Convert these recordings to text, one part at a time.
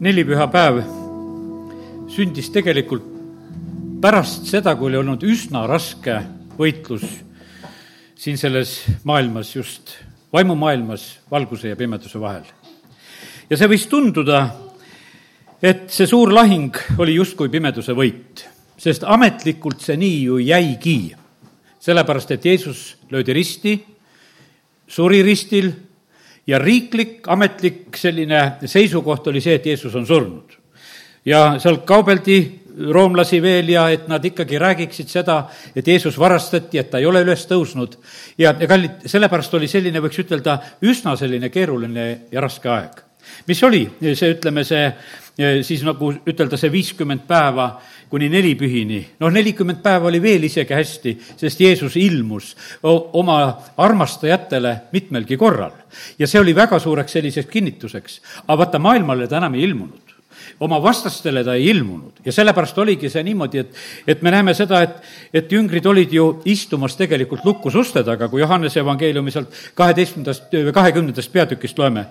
nelipühapäev sündis tegelikult pärast seda, kui oli olnud üsna raske võitlus siin selles maailmas, just vaimumaailmas valguse ja pimeduse vahel. ja see võis tunduda, et see suur lahing oli justkui pimeduse võit, sest ametlikult see nii ju jäigi. sellepärast, et Jeesus löödi risti, suri ristil ja riiklik, ametlik selline seisukoht oli see, et Jeesus on surnud. ja seal kaubeldi roomlasi veel ja et nad ikkagi räägiksid seda, et Jeesus varastati, et ta ei ole üles tõusnud. ja, ja kallid, sellepärast oli selline, võiks ütelda, üsna selline keeruline ja raske aeg. mis oli see, ütleme, see siis nagu ütelda, see viiskümmend päeva kuni nelipühini, noh, nelikümmend päeva oli veel isegi hästi, sest Jeesus ilmus oma armastajatele mitmelgi korral. ja see oli väga suureks selliseks kinnituseks. aga vaata, maailmale ta enam ei ilmunud oma vastastele ta ei ilmunud ja sellepärast oligi see niimoodi, et, et me näeme seda, et, et jüngrid olid ju istumas tegelikult lukus uste taga, kui Johannese evangeeliumi sealt kaheteistkümnendast kahekümnendast peatükist loeme.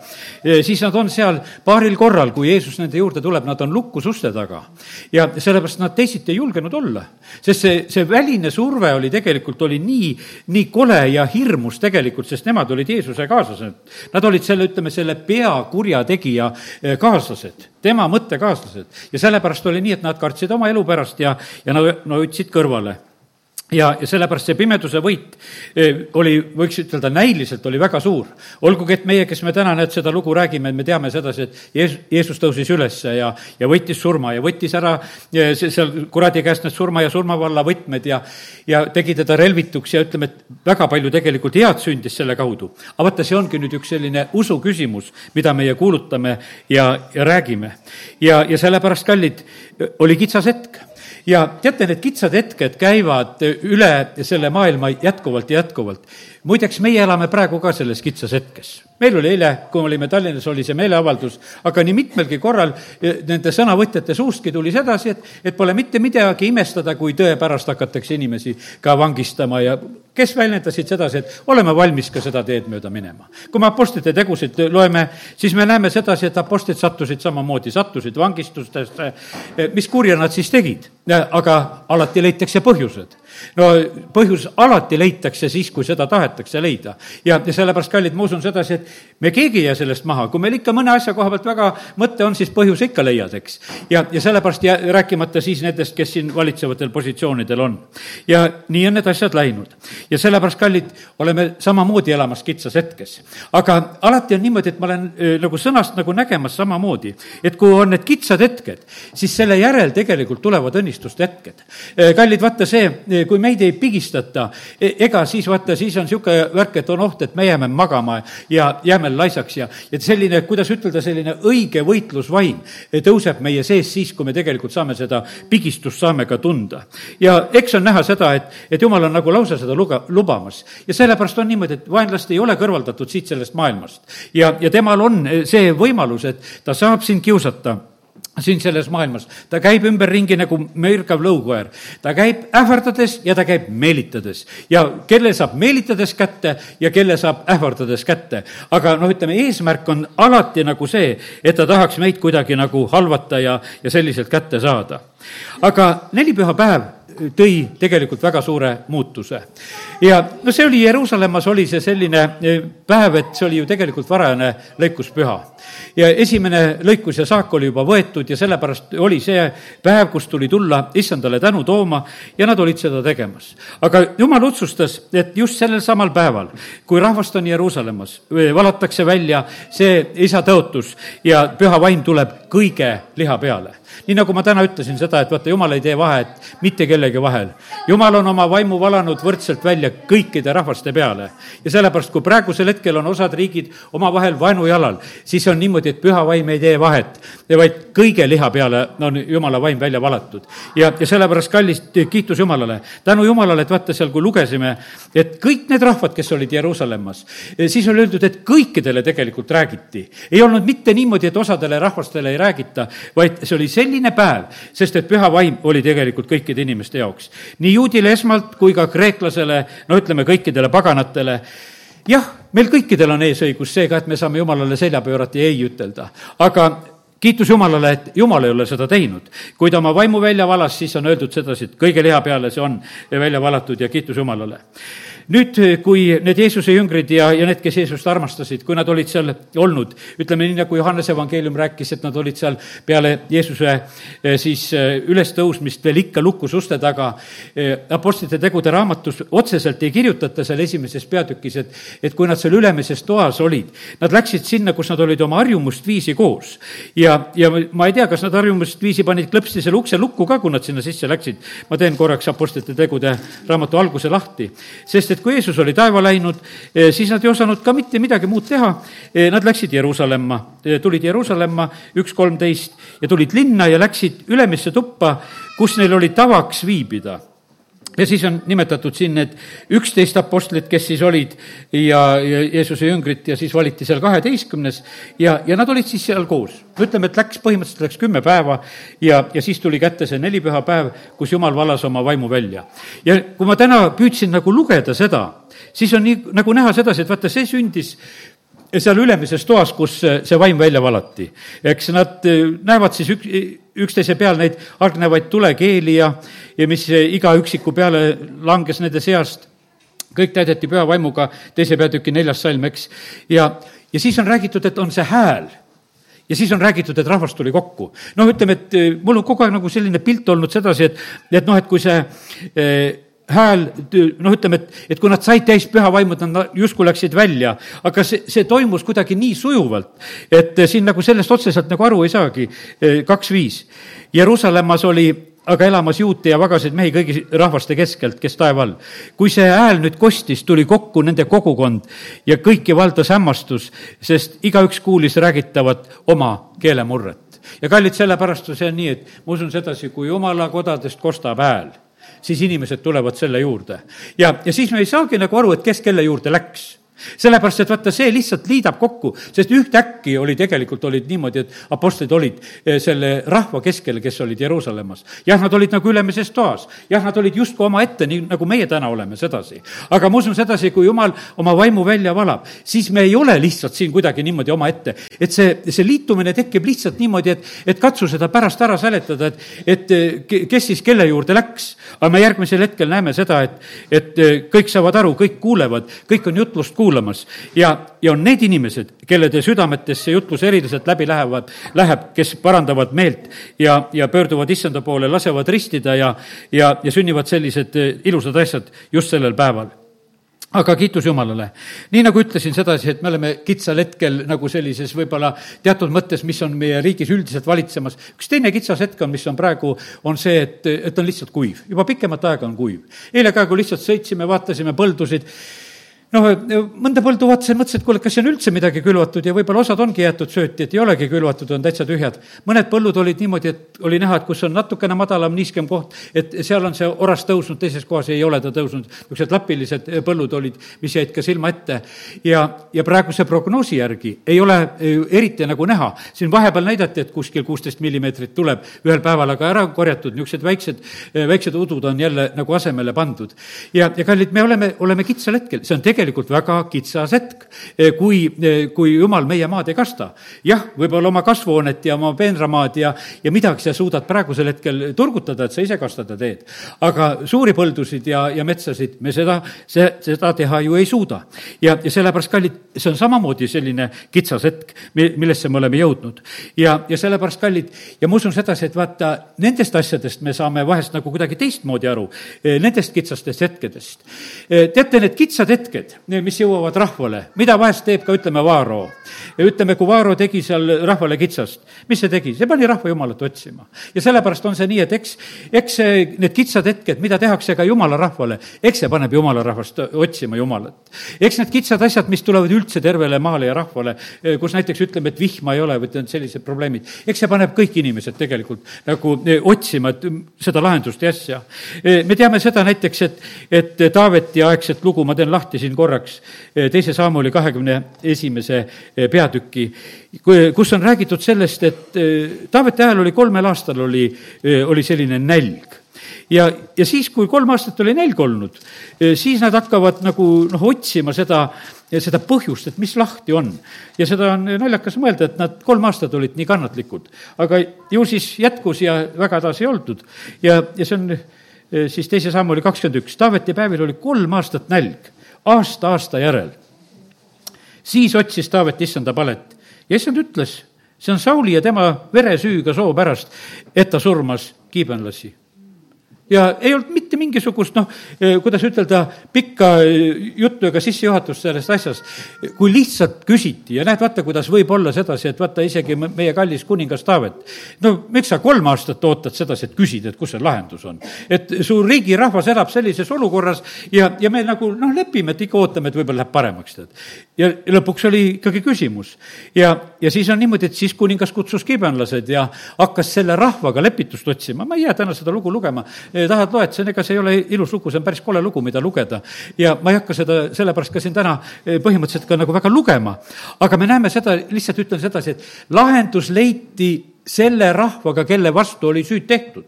siis nad on seal paaril korral, kui Jeesus nende juurde tuleb, nad on lukus uste taga. ja sellepärast nad teisiti ei julgenud olla, sest see, see väline surve oli tegelikult, oli nii, nii kole ja hirmus tegelikult, sest nemad olid Jeesuse kaaslased. Nad olid selle, ütleme, selle pea kurjategija eh, kaaslased tema mõttekaaslased. Ja sellepärast oli nii, et nad kartsid oma elu pärast ja, ja no, no ütlesid kõrvale ja, ja sellepärast see pimeduse võit eh, oli, võiks ütelda, näiliselt oli väga suur. olgugi, et meie, kes me täna nüüd seda lugu räägime, me teame sedasi, et Jeesus, Jeesus tõusis üles ja, ja võttis surma ja võttis ära eh, seal kuradi käest need surma ja surmavalla võtmed ja, ja tegi teda relvituks ja ütleme, et väga palju tegelikult head sündis selle kaudu. aga vaata, see ongi nüüd üks selline usu küsimus, mida meie kuulutame ja, ja räägime. ja, ja sellepärast, kallid, oli kitsas hetk ja teate, need kitsad hetked käivad üle selle maailma jätkuvalt ja jätkuvalt. Muideks, meie elame praegu ka selles kitsas hetkes. Meil oli eile, kui me olime Tallinnas, oli see meeleavaldus, aga nii mitmelgi korral e, nende sõnavõtjate suustki tuli sedasi, et, et pole mitte midagi imestada, kui tõe pärast hakatakse inimesi ka vangistama ja kes väljendasid sedasi, et oleme valmis ka seda teed mööda minema. kui me Apostlite tegusid loeme, siis me näeme sedasi, et apostlid sattusid samamoodi, sattusid vangistustesse, e, mis kurja nad siis tegid, aga alati leitakse põhjused no põhjus alati leitakse siis, kui seda tahetakse leida. ja, sellepärast, kallid, ma usun sedasi, et me keegi ei jää sellest maha, kui meil ikka mõne asja koha pealt väga mõte on, siis põhjuse ikka leiad, eks. ja, ja sellepärast ja rääkimata siis nendest, kes siin valitsevatel positsioonidel on. ja nii on need asjad läinud. ja sellepärast, kallid, oleme samamoodi elamas kitsas hetkes. aga alati on niimoodi, et ma olen äh, nagu sõnast nagu nägemas samamoodi, et kui on need kitsad hetked, siis selle järel tegelikult tulevad õnnistuste hetked. kallid, vaata see kui meid ei pigistata, e, ega siis vaata, siis on niisugune värk, et on oht, et me jääme magama ja jääme laisaks ja, ja selline, kuidas ütelda, selline õige võitlusvaim tõuseb meie sees siis, kui me tegelikult saame seda pigistust, saame ka tunda. ja eks on näha seda, et, et jumal on nagu lausa seda luga, lubamas. ja sellepärast on niimoodi, et vaenlast ei ole kõrvaldatud siit sellest maailmast. ja, ja temal on see võimalus, et ta saab sind kiusata siin selles maailmas. ta käib ümberringi nagu mürgav lõukoer. ta käib ähvardades ja ta käib meelitades. ja kelle saab meelitades kätte ja kelle saab ähvardades kätte. aga noh, ütleme, eesmärk on alati nagu see, et ta tahaks meid kuidagi nagu halvata ja, ja selliselt kätte saada. aga nelipühapäev tõi tegelikult väga suure muutuse. ja no see oli Jeruusalemmas, oli see selline e, päev, et see oli ju tegelikult varajane lõikuspüha. ja esimene lõikus ja saak oli juba võetud ja sellepärast oli see päev, kus tuli tulla issandale tänu tooma ja nad olid seda tegemas. aga jumal otsustas, et just sellel samal päeval, kui rahvast on Jeruusalemmas, e, valatakse välja see isa tõotus ja püha vaim tuleb kõige liha peale nii nagu ma täna ütlesin seda, et vaata, jumal ei tee vahet mitte kellegi vahel. jumal on oma vaimu valanud võrdselt välja kõikide rahvaste peale. ja sellepärast, kui praegusel hetkel on osad riigid omavahel vaenujalal, siis on niimoodi, et püha vaim ei tee vahet, vaid kõige liha peale on jumala vaim välja valatud. ja, ja sellepärast, kallis, kiitus Jumalale. tänu Jumalale, et vaata seal, kui lugesime, et kõik need rahvad, kes olid Jeruusalemmas, siis oli öeldud, et kõikidele tegelikult räägiti. ei olnud mitte niimoodi, et osadele rahvastele ei räägita, vaid see oli selline päev, sest et püha vaim oli tegelikult kõikide inimeste jaoks. nii juudile esmalt kui ka kreeklasele, no ütleme, kõikidele paganatele jah, meil kõikidel on eesõigus seega, et me saame jumalale selja pöörata ja ei ütelda, aga kiitus Jumalale, et Jumal ei ole seda teinud. kui ta oma vaimu välja valas, siis on öeldud sedasi, et kõige liha peale see on välja valatud ja kiitus Jumalale nüüd, kui need Jeesuse jüngrid ja, ja need, kes Jeesust armastasid, kui nad olid seal olnud, ütleme nii, nagu Johannese evangeelium rääkis, et nad olid seal peale Jeesuse eh, siis eh, ülestõusmist veel ikka lukus uste taga. Eh, Apostlite tegude raamatus otseselt ei kirjutata seal esimeses peatükis, et, et kui nad seal ülemises toas olid, nad läksid sinna, kus nad olid oma harjumust viisi koos. ja, ja ma ei tea, kas nad harjumust viisi panid klõpsti selle ukse lukku ka, kui nad sinna sisse läksid. ma teen korraks Apostlite tegude raamatu alguse lahti, sest et kui Jeesus oli taeva läinud, eh, siis nad ei osanud ka mitte midagi muud teha. Eh, nad läksid Jeruusalemma, eh, tulid Jeruusalemma üks kolmteist ja tulid linna ja läksid ülemisse tuppa, kus neil oli tavaks viibida ja siis on nimetatud siin need üksteist apostlit, kes siis olid ja, ja Jeesuse jüngrit ja siis valiti seal kaheteistkümnes ja, ja nad olid siis seal koos. ütleme, et läks, põhimõtteliselt läks kümme päeva ja, ja siis tuli kätte see nelipühapäev, kus Jumal valas oma vaimu välja. ja kui ma täna püüdsin nagu lugeda seda, siis on nii, nagu näha sedasi, et vaata, see sündis seal ülemises toas, kus see vaim välja valati. eks nad eh, näevad siis ük-, üksteise peal neid hargnevaid tulekeeli ja, ja mis iga üksiku peale langes nende seast. kõik täideti püha vaimuga, teise peatüki neljas salm, eks. ja, ja siis on räägitud, et on see hääl ja siis on räägitud, et rahvas tuli kokku. noh, ütleme, et eh, mul on kogu aeg nagu selline pilt olnud sedasi, et, et noh, et kui see eh, hääl, noh, ütleme, et, et kui nad said täis püha vaimu, nad justkui läksid välja, aga see, see toimus kuidagi nii sujuvalt, et siin nagu sellest otseselt nagu aru ei saagi. kaks viis. Jeruusalemmas oli aga elamas juute ja vagaseid mehi kõigi rahvaste keskelt, kes taeva all. kui see hääl nüüd kostis, tuli kokku nende kogukond ja kõiki valdas hämmastus, sest igaüks kuulis räägitavat oma keelemurret. ja kallid, sellepärast on see nii, et ma usun sedasi, kui jumala kodadest kostab hääl siis inimesed tulevad selle juurde. ja, ja siis me ei saagi nagu aru, et kes kelle juurde läks sellepärast, et vaata, see lihtsalt liidab kokku, sest ühtäkki oli tegelikult, olid niimoodi, et apostlid olid eh, selle rahva keskel, kes olid Jeruusalemmas. jah, nad olid nagu ülemises toas, jah, nad olid justkui omaette, nii nagu meie täna oleme sedasi. aga ma usun sedasi, kui jumal oma vaimu välja valab, siis me ei ole lihtsalt siin kuidagi niimoodi omaette. et see, see liitumine tekib lihtsalt niimoodi, et, et katsu seda pärast ära seletada, et, et eh, kes siis kelle juurde läks. aga me järgmisel hetkel näeme seda, et, et eh, kõik saavad aru, kõik kuulevad, kõik on jutlust kuulanud kuulamas ja, ja on need inimesed, kellede südametes see jutlus eriliselt läbi lähevad, läheb, kes parandavad meelt ja, ja pöörduvad issanda poole, lasevad ristida ja, ja, ja sünnivad sellised eh, ilusad asjad just sellel päeval aga kiitus Jumalale. nii nagu ütlesin sedasi, et me oleme kitsal hetkel nagu sellises võib-olla teatud mõttes, mis on meie riigis üldiselt valitsemas. üks teine kitsas hetk on, mis on praegu, on see, et, et on lihtsalt kuiv. juba pikemat aega on kuiv. eile ka, kui lihtsalt sõitsime, vaatasime põldusid noh, mõnda põldu vaatasin, mõtlesin, et kuule, kas siin üldse midagi külvatud ja võib-olla osad ongi jäetud sööti, et ei olegi külvatud, on täitsa tühjad. mõned põllud olid niimoodi, et oli näha, et kus on natukene madalam, niiskem koht, et seal on see oras tõusnud, teises kohas ei ole ta tõusnud. niisugused lapilised põllud olid, mis jäid ka silma ette. ja, ja praeguse prognoosi järgi ei ole eriti nagu näha. siin vahepeal näidati, et kuskil kuusteist millimeetrit tuleb ühel päeval, aga ära korjatud, niisugused väiksed, väiksed udud on jälle nagu asemele pandud. ja, ja kallid, me oleme, oleme kitsal hetkel, see on tegelikult tegelikult väga kitsas hetk, eh, kui, eh, kui jumal meie maad ei kasta. jah, võib-olla oma kasvuhoonet ja oma peenramaad ja, ja midagi sa suudad praegusel hetkel turgutada, et sa ise kastada teed. aga suuri põldusid ja, ja metsasid me seda, see, seda teha ju ei suuda. ja, ja sellepärast, kallid, see on samamoodi selline kitsas hetk, millesse me oleme jõudnud. ja, ja sellepärast, kallid, ja ma usun sedasi, et vaata, nendest asjadest me saame vahest nagu kuidagi teistmoodi aru, eh, nendest kitsastest hetkedest. teate, need kitsad hetked, mis jõuavad rahvale, mida vahest teeb ka, ütleme, Vaaro. ütleme, kui Vaaro tegi seal rahvale kitsast, mis see tegi? see pani rahva jumalat otsima. ja sellepärast on see nii, et eks, eks need kitsad hetked, mida tehakse ka jumala rahvale, eks see paneb jumala rahvast otsima Jumalat. eks need kitsad asjad, mis tulevad üldse tervele maale ja rahvale, kus näiteks ütleme, et vihma ei ole või on sellised probleemid, eks see paneb kõik inimesed tegelikult nagu eh, otsima, et seda lahendust ja asja. Eh, me teame seda näiteks, et, et Taaveti aegset lugu, ma teen lahti siin korraks eh, teise Saamuli kahekümne esimese eh, peatüki, kus on räägitud sellest, et eh, Taaveti ajal oli kolmel aastal oli, oli selline nälg ja, ja siis, kui kolm aastat oli nälg olnud, siis nad hakkavad nagu noh, otsima seda, seda põhjust, et mis lahti on. ja seda on naljakas mõelda, et nad kolm aastat olid nii kannatlikud. aga ju siis jätkus ja väga edasi ei oldud. ja, ja see on siis teise samm oli kakskümmend üks, Taaveti päevil oli kolm aastat nälg, aasta aasta järel. siis otsis Taavet issanda palet ja issand ütles, see on Sauli ja tema veresüüga soo pärast, et ta surmas kiibenlasi ja ei olnud mitte mingisugust noh, eh, kuidas ütelda, pikka eh, juttu ega sissejuhatust sellest asjast. kui lihtsalt küsiti ja näed, vaata, kuidas võib olla sedasi, et vaata isegi meie kallis kuningas Taavet. no miks sa kolm aastat ootad sedasi, et küsid, et kus see lahendus on? et su riigi rahvas elab sellises olukorras ja, ja me nagu noh, lepime, et ikka ootame, et võib-olla läheb paremaks, tead. ja lõpuks oli ikkagi küsimus. ja, ja siis on niimoodi, et siis kuningas kutsus kibenlased ja hakkas selle rahvaga lepitust otsima, ma ei jää täna seda lugu lugema tahad, loed, see on, ega see ei ole ilus lugu, see on päris kole lugu, mida lugeda. ja ma ei hakka seda sellepärast ka siin täna põhimõtteliselt ka nagu väga lugema. aga me näeme seda, lihtsalt ütlen sedasi, et lahendus leiti selle rahvaga, kelle vastu oli süüd tehtud.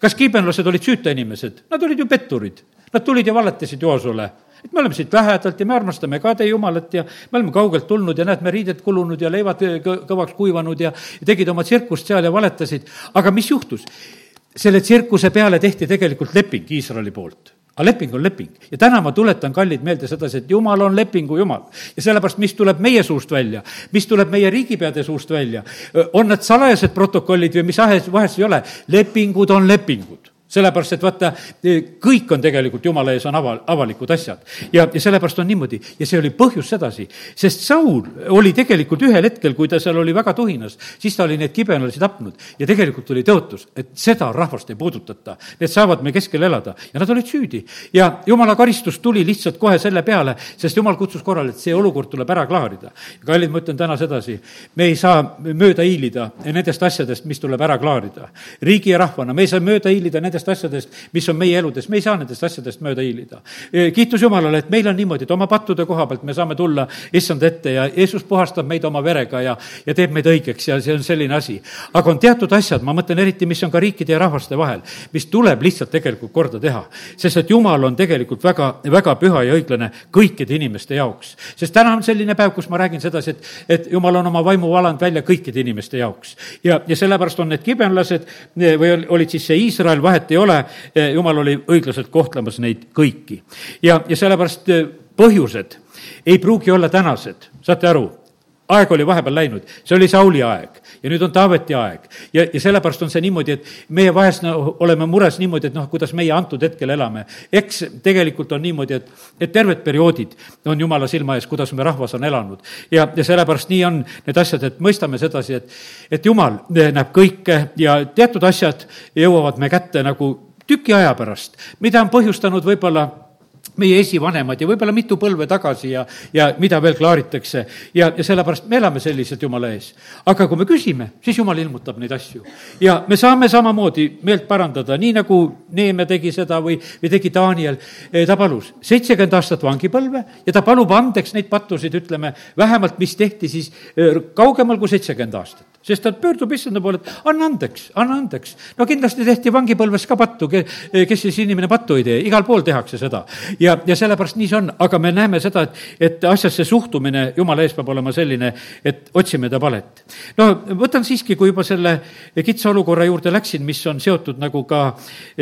kas kiibenlased olid süüta inimesed? Nad olid ju petturid. Nad tulid ja valetasid Joosule et me oleme siit lähedalt ja me armastame ka teie Jumalat ja me oleme kaugelt tulnud ja näed, me riided kulunud ja leivad kõvaks kuivanud ja tegid oma tsirkust seal ja valetasid. aga mis juhtus? Selle tsirkuse peale tehti tegelikult leping Iisraeli poolt aga leping on leping. ja täna ma tuletan, kallid, meelde sedasi, et jumal on lepingu jumal. ja sellepärast, mis tuleb meie suust välja, mis tuleb meie riigipeade suust välja, on need salajased protokollid või mis ahes, vahest ei ole, lepingud on lepingud sellepärast, et vaata, kõik on tegelikult jumala ees, on ava, avalikud asjad. ja, ja sellepärast on niimoodi ja see oli põhjus sedasi, sest Saul oli tegelikult ühel hetkel, kui ta seal oli väga tuhinas, siis ta oli neid kibenlasi tapnud ja tegelikult oli tõotus, et seda rahvast ei puudutata. Need saavad me keskel elada ja nad olid süüdi. ja jumala karistus tuli lihtsalt kohe selle peale, sest jumal kutsus korrale, et see olukord tuleb ära klaarida. kallid, ma ütlen täna sedasi, me ei saa mööda hiilida nendest asjadest, mis tuleb ära klaarida. riigi ja rahvana, me ei saa mööda hiilida nendest nendest asjadest, mis on meie eludes, me ei saa nendest asjadest mööda hiilida. Kiitus Jumalale, et meil on niimoodi, et oma pattude koha pealt me saame tulla issand ette ja Jeesus puhastab meid oma verega ja, ja teeb meid õigeks ja see on selline asi. aga on teatud asjad, ma mõtlen eriti, mis on ka riikide ja rahvaste vahel, mis tuleb lihtsalt tegelikult korda teha. sest et Jumal on tegelikult väga, väga püha ja õiglane kõikide inimeste jaoks. sest täna on selline päev, kus ma räägin sedasi, et, et Jumal on oma vaimu valanud välja kõikide inimeste jaoks. ja, ja sellepärast on need kibenlased või olid siis see Iisrael, vahet vahet ei ole, jumal oli õiglaselt kohtlemas neid kõiki. ja, ja sellepärast eh, põhjused ei pruugi olla tänased, saate aru? Aeg oli vahepeal läinud, see oli Sauli aeg ja nüüd on Taaveti aeg. ja, ja sellepärast on see niimoodi, et meie vahest no, oleme mures niimoodi, et noh, kuidas meie antud hetkel elame. eks tegelikult on niimoodi, et, et terved perioodid on jumala silma ees, kuidas me rahvas on elanud. ja, ja sellepärast nii on need asjad, et mõistame sedasi, et, et jumal näeb kõike ja teatud asjad jõuavad me kätte nagu tüki aja pärast, mida on põhjustanud võib-olla meie esivanemad ja võib-olla mitu põlve tagasi ja, ja mida veel klaaritakse. ja, ja sellepärast me elame selliselt Jumala ees. aga kui me küsime, siis Jumal ilmutab neid asju. ja me saame samamoodi meelt parandada, nii nagu Neeme tegi seda või, või tegi Daniel. Eh, ta palus seitsekümmend aastat vangipõlve ja ta palub andeks neid pattusid, ütleme, vähemalt mis tehti siis eh, kaugemal kui seitsekümmend aastat sest ta pöördub issanda poole, et anna andeks, anna andeks. no kindlasti tehti vangipõlves ka pattu, kes siis inimene pattu ei tee, igal pool tehakse seda. ja, ja sellepärast nii see on, aga me näeme seda, et, et asjasse suhtumine jumala ees peab olema selline, et otsime ta palet. no võtan siiski, kui juba selle kitsa olukorra juurde läksin, mis on seotud nagu ka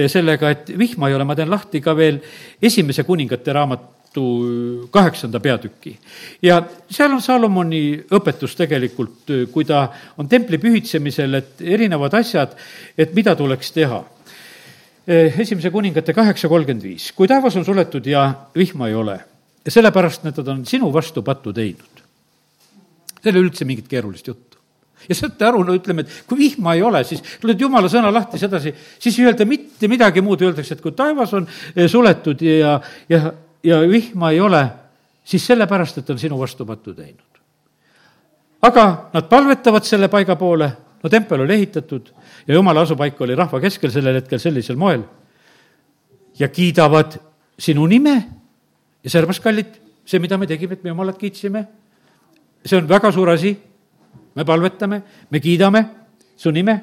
sellega, et vihma ei ole, ma teen lahti ka veel esimese kuningate raamat, raamatu kaheksanda peatüki. ja seal on Salomoni õpetus tegelikult, kui ta on templi pühitsemisel, et erinevad asjad, et mida tuleks teha. Esimese kuningate kaheksa kolmkümmend viis, kui taevas on suletud ja vihma ei ole, sellepärast nad on sinu vastu pattu teinud. seal ei ole üldse mingit keerulist juttu ja saate aru, no ütleme, et kui vihma ei ole, siis lööd jumala sõna lahti sedasi, siis ei öelda mitte midagi muud, öeldakse, et kui taevas on suletud ja, ja ja vihma ei ole, siis sellepärast, et on sinu vastu pattu teinud. aga nad palvetavad selle paiga poole, no tempel oli ehitatud ja jumala asupaik oli rahva keskel sellel hetkel sellisel moel, ja kiidavad sinu nime ja sellepärast, kallid, see, mida me tegime, et me jumalat kiitsime, see on väga suur asi, me palvetame, me kiidame su nime,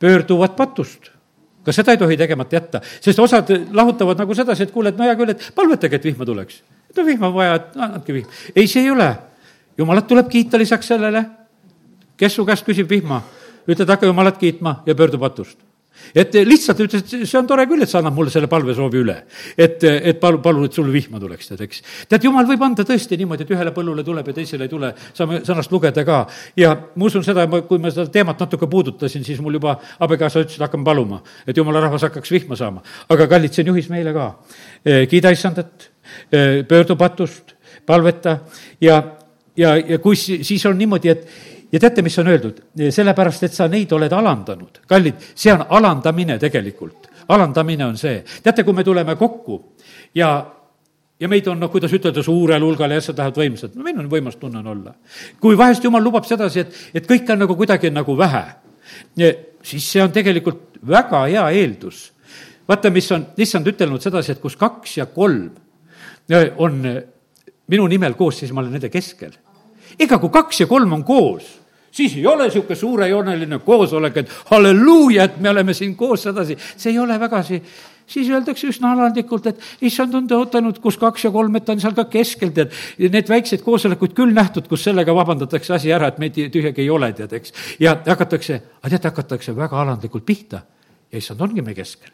pöörduvad patust ka seda ei tohi tegemata jätta, sest osad lahutavad nagu sedasi, et kuule, et no hea küll, et palvetage, et vihma tuleks. no vihma on vaja, et andke vihma. ei, see ei ole. jumalat tuleb kiita lisaks sellele. Kes su käest küsib vihma? ütled, hakka jumalat kiitma ja pöördu patust et lihtsalt ütles, et see on tore küll, et sa annad mulle selle palvesoovi üle. et, et palu, palun, et sulle vihma tuleks, tead, eks. tead, jumal võib anda tõesti niimoodi, et ühele põllule tuleb ja teisele ei tule, saame sõnast lugeda ka. ja ma usun seda, kui ma seda teemat natuke puudutasin, siis mul juba abikaasa ütles, et hakkame paluma, et jumala rahvas hakkaks vihma saama. aga kallid, see on juhis meile ka. E, kiida issandat, e, pöördu patust, palveta ja, ja, ja kui siis on niimoodi, et ja teate, mis on öeldud? sellepärast, et sa neid oled alandanud. kallid, see on alandamine tegelikult. alandamine on see. teate, kui me tuleme kokku ja ja meid on, noh, kuidas ütelda, suurel hulgal ja asjad lähevad võimsad, no meil on võimas tunne on olla. kui vahest jumal lubab sedasi, et, et kõike on nagu kuidagi nagu vähe, siis see on tegelikult väga hea eeldus. vaata, mis on issand ütelnud sedasi, et kus kaks ja kolm on minu nimel koos, siis ma olen nende keskel. ega kui kaks ja kolm on koos siis ei ole niisugune suurejooneline koosolek, et halleluuja, et me oleme siin koos sedasi, see ei ole väga see, siis öeldakse üsna alandlikult, et issand on tõotanud, kus kaks ja kolm, et ta on seal ka keskel, tead. Need väikseid koosolekuid küll nähtud, kus sellega vabandatakse asi ära, et meid tühjagi ei ole, tead, eks. ja hakatakse, aga teate, hakatakse väga alandlikult pihta ja issand ongi meie keskel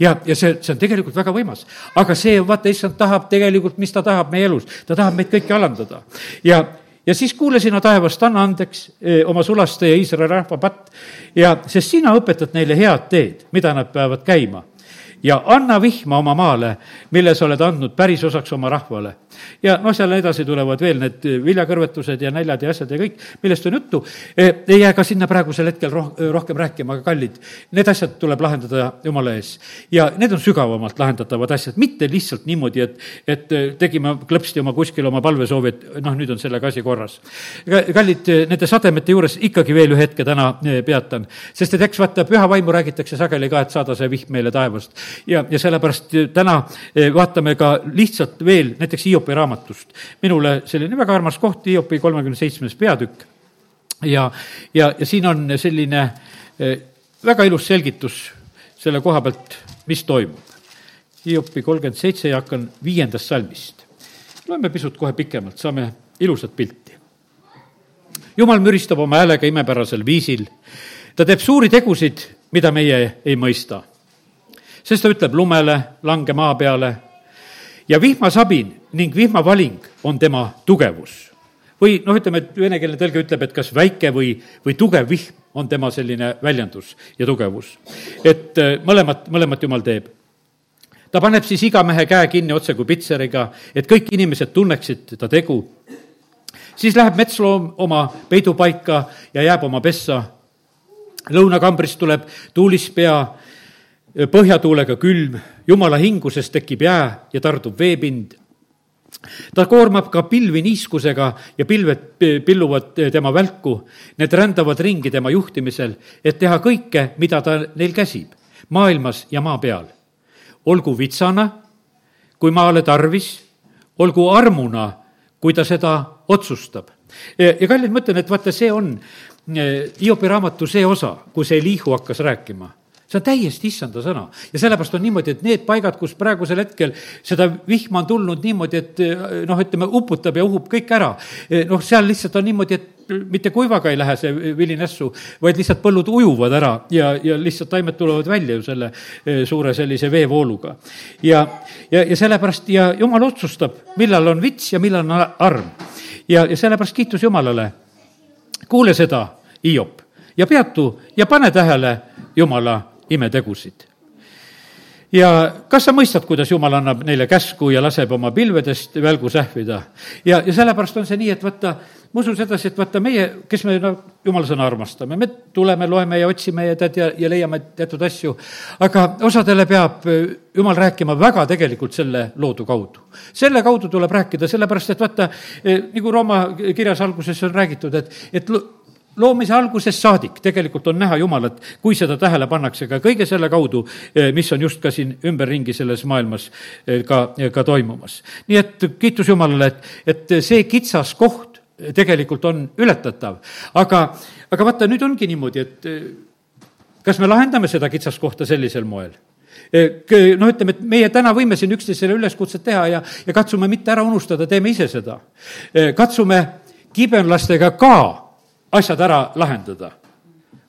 ja, ja see, see on tegelikult väga võimas. aga see, vaata, issand tahab tegelikult, mis ta tahab meie elus, ta tahab meid kõiki alandada. ja, ja siis kuule sina taevast, anna andeks eh, oma sulaste ja Iisraeli rahva patt. Ja, sest sina õpetad neile head teed, mida nad peavad käima ja anna vihma oma maale, mille sa oled andnud päris osaks oma rahvale. ja noh, seal edasi tulevad veel need viljakõrvetused ja näljad ja asjad ja kõik, millest on juttu. E, ei jää ka sinna praegusel hetkel roh-, rohkem rääkima, aga kallid, need asjad tuleb lahendada Jumala ees. ja need on sügavamalt lahendatavad asjad, mitte lihtsalt niimoodi, et, et tegime klõpsti oma kuskil oma palvesoovi, et noh, nüüd on sellega asi korras. kallid, nende sademete juures ikkagi veel ühe hetke täna peatan, sest et eks vaata, püha vaimu räägitakse sageli ka, et saada see vihm meile taevast ja, ja sellepärast eh, täna eh, vaatame ka lihtsalt veel näiteks Hiopi raamatust. minule selline väga armas koht, Hiopi kolmekümne seitsmes peatükk. ja, ja, ja siin on selline eh, väga ilus selgitus selle koha pealt, mis toimub. Hiopi kolmkümmend seitse ja hakkan viiendast salmist. loeme pisut kohe pikemalt, saame ilusat pilti. jumal müristab oma häälega imepärasel viisil. ta teeb suuri tegusid, mida meie ei mõista sest ta ütleb lumele, lange maa peale ja vihmasabin ning vihmavaling on tema tugevus. või noh, ütleme, et venekeelne tõlge ütleb, et kas väike või, või tugev vihm on tema selline väljendus ja tugevus. et äh, mõlemat, mõlemat jumal teeb ta paneb siis iga mehe käe kinni otse kui pitseriga, et kõik inimesed tunneksid ta tegu. siis läheb metsloom oma peidupaika ja jääb oma pessa. lõunakambrist tuleb tuulispea põhjatuulega külm, jumala hinguses tekib jää ja tardub veepind. ta koormab ka pilvi niiskusega ja pilved pilluvad tema välku, need rändavad ringi tema juhtimisel, et teha kõike, mida ta neil käsib, maailmas ja maa peal. olgu vitsana, kui maale tarvis, olgu armuna, kui ta seda otsustab. ja kallid, ma ütlen, et vaata, see on Hiopi raamatu see osa, kus Elihu hakkas rääkima see on täiesti issanda sõna. ja sellepärast on niimoodi, et need paigad, kus praegusel hetkel seda vihma on tulnud niimoodi, et noh, ütleme, uputab ja uhub kõik ära, noh, seal lihtsalt on niimoodi, et mitte kuivaga ei lähe see vili nässu, vaid lihtsalt põllud ujuvad ära ja, ja lihtsalt taimed tulevad välja ju selle eh, suure sellise veevooluga. ja, ja, ja sellepärast ja jumal otsustab, millal on vits ja millal on arm. ja, ja sellepärast kiitus Jumalale. kuule seda, Hiop, ja peatu ja pane tähele Jumala imetegusid. ja kas sa mõistad, kuidas Jumal annab neile käsku ja laseb oma pilvedest välgu sähvida? ja, ja sellepärast on see nii, et vaata, ma usun sedasi, et vaata meie, kes me no jumala sõna armastame, me tuleme, loeme ja otsime ja tead ja, ja leiame teatud asju, aga osadele peab äh, jumal rääkima väga tegelikult selle loodu kaudu. selle kaudu tuleb rääkida, sellepärast et vaata, äh, nagu Rooma kirjas alguses on räägitud, et, et loomise algusest saadik tegelikult on näha Jumalat, kui seda tähele pannakse ka kõige selle kaudu, eh, mis on just ka siin ümberringi selles maailmas eh, ka, ka toimumas. nii et kiitus Jumalale, et, et see kitsas koht tegelikult on ületatav. aga, aga vaata, nüüd ongi niimoodi, et eh, kas me lahendame seda kitsaskohta sellisel moel? noh, ütleme, et meie täna võime siin üksteisele üleskutset teha ja, ja katsume mitte ära unustada, teeme ise seda. katsume kibenlastega ka asjad ära lahendada.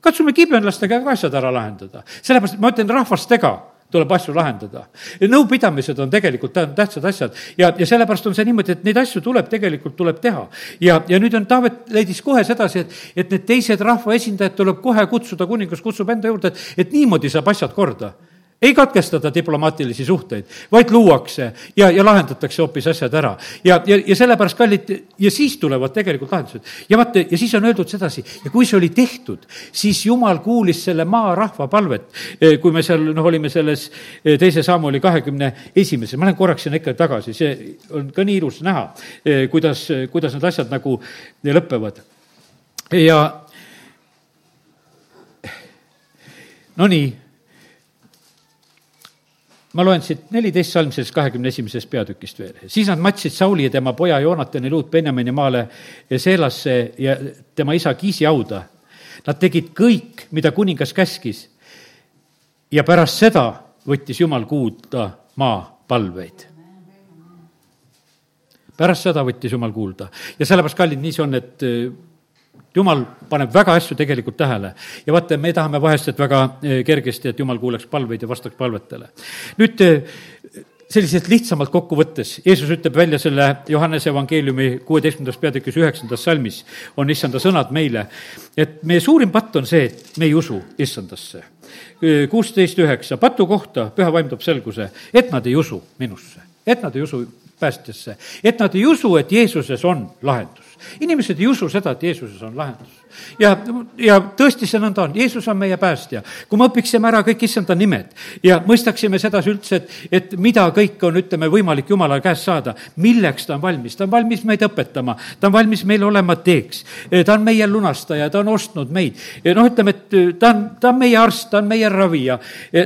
katsume kibenlastega ka asjad ära lahendada, sellepärast ma ütlen rahvastega tuleb asju lahendada. nõupidamised on tegelikult tähtsad asjad ja, ja sellepärast on see niimoodi, et neid asju tuleb, tegelikult tuleb teha. ja, ja nüüd on, Taavet leidis kohe sedasi, et, et need teised rahvaesindajad tuleb kohe kutsuda, kuningas kutsub enda juurde, et, et niimoodi saab asjad korda ei katkestata diplomaatilisi suhteid, vaid luuakse ja, ja lahendatakse hoopis asjad ära. ja, ja, ja sellepärast, kallid, ja siis tulevad tegelikult lahendused. ja vaata, ja siis on öeldud sedasi, ja kui see oli tehtud, siis jumal kuulis selle maarahva palvet. E, kui me seal, noh, olime selles e, teise sammuli kahekümne esimeses, ma lähen korraks sinna ikka tagasi, see on ka nii ilus näha, e, kuidas, kuidas need asjad nagu lõpevad. ja no nii ma loen siit neliteist salm sellest kahekümne esimesest peatükist veel. siis nad matsid Sauli ja tema poja Joonatani luud Benjamini maale Seelasse ja tema isa Kiisi hauda. Nad tegid kõik, mida kuningas käskis. ja pärast seda võttis Jumal kuulda maa palveid. pärast seda võttis Jumal kuulda ja sellepärast, kallid, nii see on, et jumal paneb väga asju tegelikult tähele ja vaata, me tahame vahest, et väga eh, kergesti, et jumal kuuleks palveid ja vastaks palvetele. nüüd eh, selliselt lihtsamalt kokku võttes, Jeesus ütleb välja selle Johannese evangeeliumi kuueteistkümnendas peatükis üheksandas salmis, on issanda sõnad meile, et meie suurim patt on see, et me ei usu issandasse. kuusteist üheksa, patu kohta püha vaim toob selguse, et nad ei usu minusse, et nad ei usu päästjasse, et nad ei usu, et Jeesuses on lahendus inimesed ei usu seda, et Jeesuses on lahendus ja, ja tõesti see nõnda on, Jeesus on meie päästja. kui me õpiksime ära kõik issanda nimed ja mõistaksime sedasi üldse, et, et mida kõike on, ütleme, võimalik Jumala käest saada, milleks ta on valmis, ta on valmis meid õpetama, ta on valmis meile olema teeks, ta on meie lunastaja, ta on ostnud meid. noh, ütleme, et ta on, ta on meie arst, ta on meie ravija.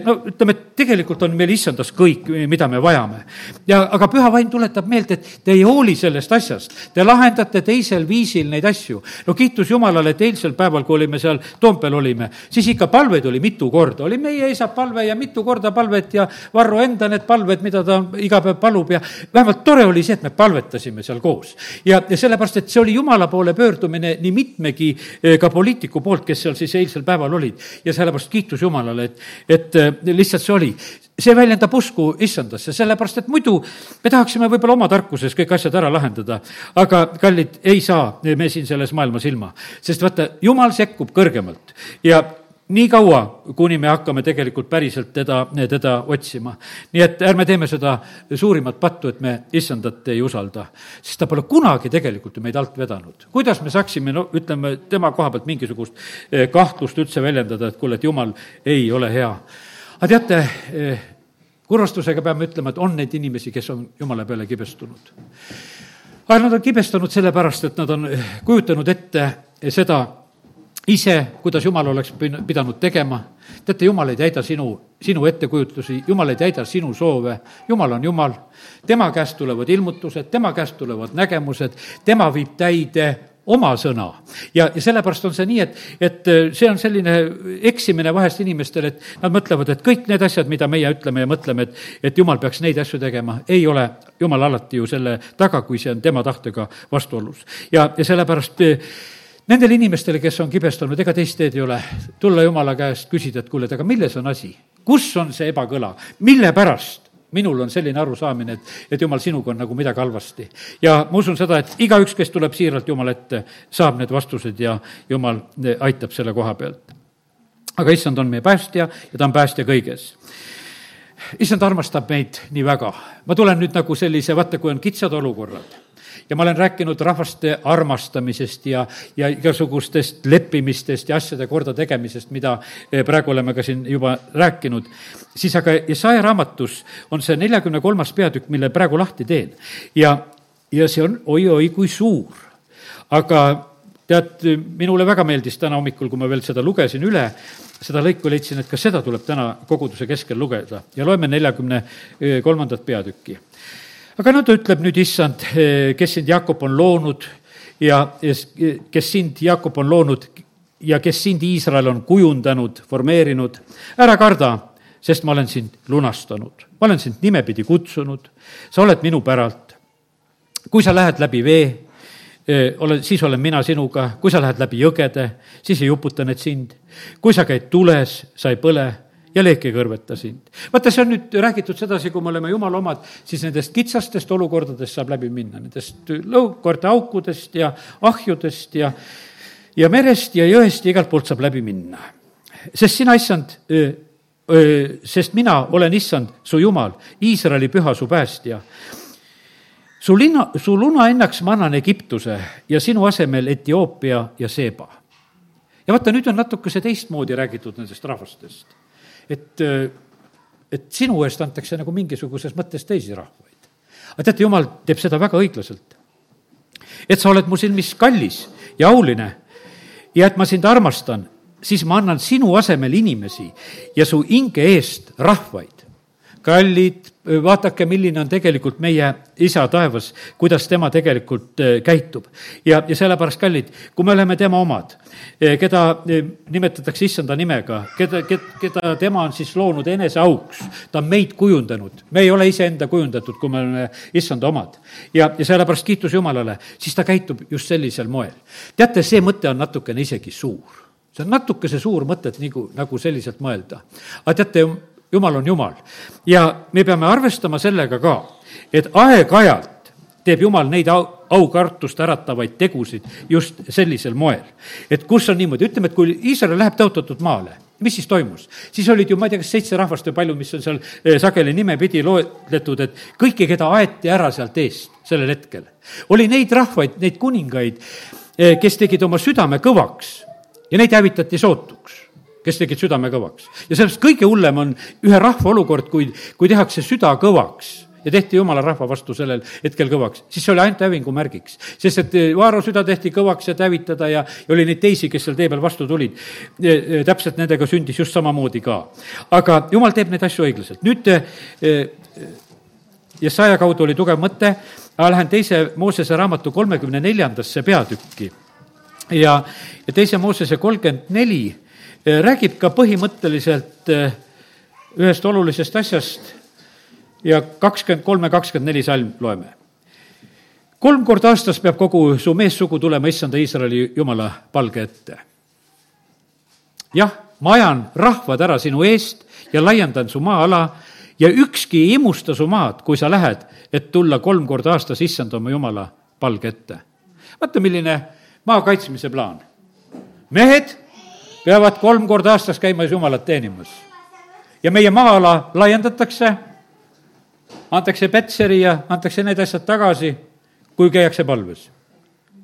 no ütleme, et tegelikult on meil issandas kõik, mida me vajame. ja, aga püha vaim tuletab meelde, et te ei hooli sellest asjast, te lahendate teisel viisil neid asju. no kiitus Jumalale, et eilsel päeval, kui olime seal Toompeal olime, siis ikka palveid oli mitu korda, oli meie isa palve ja mitu korda palvet ja Varro enda need palved, mida ta iga päev palub ja vähemalt tore oli see, et me palvetasime seal koos. ja, ja sellepärast, et see oli Jumala poole pöördumine nii mitmegi eh, ka poliitiku poolt, kes seal siis eilsel päeval olid. ja sellepärast kiitus Jumalale, et, et eh, lihtsalt see oli see väljendab usku issandasse, sellepärast et muidu me tahaksime võib-olla oma tarkuses kõik asjad ära lahendada, aga kallid, ei saa me siin selles maailmas ilma. sest vaata, jumal sekkub kõrgemalt ja nii kaua, kuni me hakkame tegelikult päriselt teda, teda otsima. nii et ärme teeme seda suurimat pattu, et me issandat ei usalda, sest ta pole kunagi tegelikult ju meid alt vedanud. kuidas me saaksime, no ütleme, tema koha pealt mingisugust eh, kahtlust üldse väljendada, et kuule, et jumal ei ole hea aga teate, eh, kurvastusega peame ütlema, et on neid inimesi, kes on jumala peale kibestunud. aga nad on kibestunud sellepärast, et nad on eh, kujutanud ette seda ise, kuidas jumal oleks pidanud tegema. teate, jumal ei täida sinu, sinu ettekujutlusi, jumal ei täida sinu soove, jumal on jumal. tema käest tulevad ilmutused, tema käest tulevad nägemused, tema viib täide oma sõna. ja, ja sellepärast on see nii, et, et äh, see on selline eksimine vahest inimestel, et nad mõtlevad, et kõik need asjad, mida meie ütleme ja mõtleme, et, et jumal peaks neid asju tegema, ei ole jumal alati ju selle taga, kui see on tema tahtega vastuolus. ja, ja sellepärast äh, nendele inimestele, kes on kibestunud, ega teist teed ei ole, tulla jumala käest, küsida, et kuule, et aga milles on asi? kus on see ebakõla, mille pärast minul on selline arusaamine, et, et jumal, sinuga on nagu midagi halvasti. ja ma usun seda, et igaüks, kes tuleb siiralt Jumala ette, saab need vastused ja Jumal aitab selle koha pealt. aga issand on meie päästja ja ta on päästja kõiges issand armastab meid nii väga. ma tulen nüüd nagu sellise, vaata, kui on kitsad olukorrad ja ma olen rääkinud rahvaste armastamisest ja, ja igasugustest leppimistest ja asjade kordategemisest, mida eh, praegu oleme ka siin juba rääkinud, siis aga Jesaja raamatus on see neljakümne kolmas peatükk, mille praegu lahti teen. ja, ja see on oi-oi kui suur. aga tead, minule väga meeldis täna hommikul, kui ma veel seda lugesin üle, seda lõiku leidsin, et ka seda tuleb täna koguduse keskel lugeda ja loeme neljakümne kolmandat peatükki aga no ta ütleb nüüd, issand, kes sind, Jakob, on loonud ja, kes sind, Jakob, on loonud, ja kes sind, Iisrael, on kujundanud, formeerinud. ära karda, sest ma olen sind lunastanud. ma olen sind nimepidi kutsunud, sa oled minu päralt. kui sa lähed läbi vee, ole, siis olen mina sinuga, kui sa lähed läbi jõgede, siis ei uputa need sind. kui sa käid tules, sa ei põle ja leek ei kõrveta sind. vaata, see on nüüd räägitud sedasi, kui me oleme jumala omad, siis nendest kitsastest olukordadest saab läbi minna, nendest lõukorte aukudest ja ahjudest ja, ja merest ja jõest ja igalt poolt saab läbi minna. sest sina, issand, sest mina olen issand, su jumal, Iisraeli püha, su päästja su linna, su lunahinnaks ma annan Egiptuse ja sinu asemel Etioopia ja Seeba. ja vaata, nüüd on natukese teistmoodi räägitud nendest rahvastest. Et, et sinu eest antakse nagu mingisuguses mõttes teisi rahvaid. aga teate, jumal teeb seda väga õiglaselt. et sa oled mu silmis kallis ja auline ja et ma sind armastan, siis ma annan sinu asemel inimesi ja su hinge eest rahvaid kallid, vaadake, milline on tegelikult meie isa taevas, kuidas tema tegelikult äh, käitub. ja, ja sellepärast, kallid, kui me oleme tema omad, äh, keda äh, nimetatakse issanda nimega, keda, keda tema on siis loonud eneseauks, ta on meid kujundanud, me ei ole iseenda kujundatud, kui me oleme issanda omad. ja, ja sellepärast kiitus Jumalale, siis ta käitub just sellisel moel. teate, see mõte on natukene isegi suur see on natukese suur mõte, et nagu, nagu selliselt mõelda. aga teate, jumal on jumal. ja me peame arvestama sellega ka, et aeg-ajalt teeb jumal neid au, aukartust äratavaid tegusid just sellisel moel. et kus on niimoodi, ütleme, et kui Iisrael läheb tõotatud maale, mis siis toimus? siis olid ju, ma ei tea, kas seitse rahvast või palju, mis on seal eh, sageli nimepidi loetletud, et kõiki, keda aeti ära sealt eest sellel hetkel. oli neid rahvaid, neid kuningaid, eh, kes tegid oma südame kõvaks ja neid hävitati sootuks kes tegid südame kõvaks. ja sellest kõige hullem on ühe rahva olukord, kui, kui tehakse süda kõvaks ja tehti jumala rahva vastu sellel hetkel kõvaks, siis see oli ainult hävingu märgiks. sest et eh, Vaaro süda tehti kõvaks, et hävitada ja, ja oli neid teisi, kes seal tee peal vastu tulid. Eh, eh, täpselt nendega sündis just samamoodi ka. aga jumal teeb neid asju õiglaselt. nüüd Jesaja kaudu oli tugev mõte, lähen teise Moosese raamatu kolmekümne neljandasse peatükki ja, ja teise Moosese kolmkümmend neli räägib ka põhimõtteliselt eh, ühest olulisest asjast ja kakskümmend kolm ja kakskümmend neli salm loeme. kolm korda aastas peab kogu su meessugu tulema issanda Iisraeli jumala palge ette. jah, ma ajan rahvad ära sinu eest ja laiendan su maa-ala ja ükski ei imusta su maad, kui sa lähed, et tulla kolm korda aastas issanda oma jumala palge ette. vaata, milline maa kaitsmise plaan. mehed peavad kolm korda aastas käima Jumalat teenimas. ja meie maa-ala laiendatakse, antakse Petseri ja antakse need asjad tagasi, kui käiakse palves.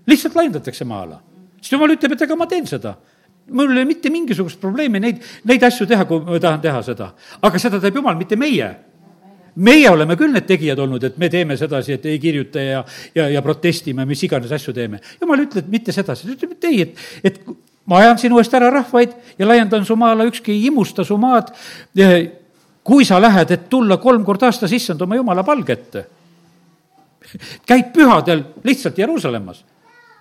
lihtsalt laiendatakse maa-ala. siis Jumal ütleb, et ega ma teen seda mul ei ole mitte mingisugust probleemi neid, neid asju teha, kui ma tahan teha seda. aga seda teeb Jumal, mitte meie meie oleme küll need tegijad olnud, et me teeme sedasi, et ei kirjuta ja, ja, ja protestime, mis iganes asju teeme. jumal ütleb mitte sedasi, ta ütleb, et ei, et, et ma ajan sinu eest ära rahvaid ja laiendan su maa-ala, ükski ei imusta su maad. kui sa lähed, et tulla kolm korda aastas issand oma jumala palge ette. käid pühadel lihtsalt Jeruusalemmas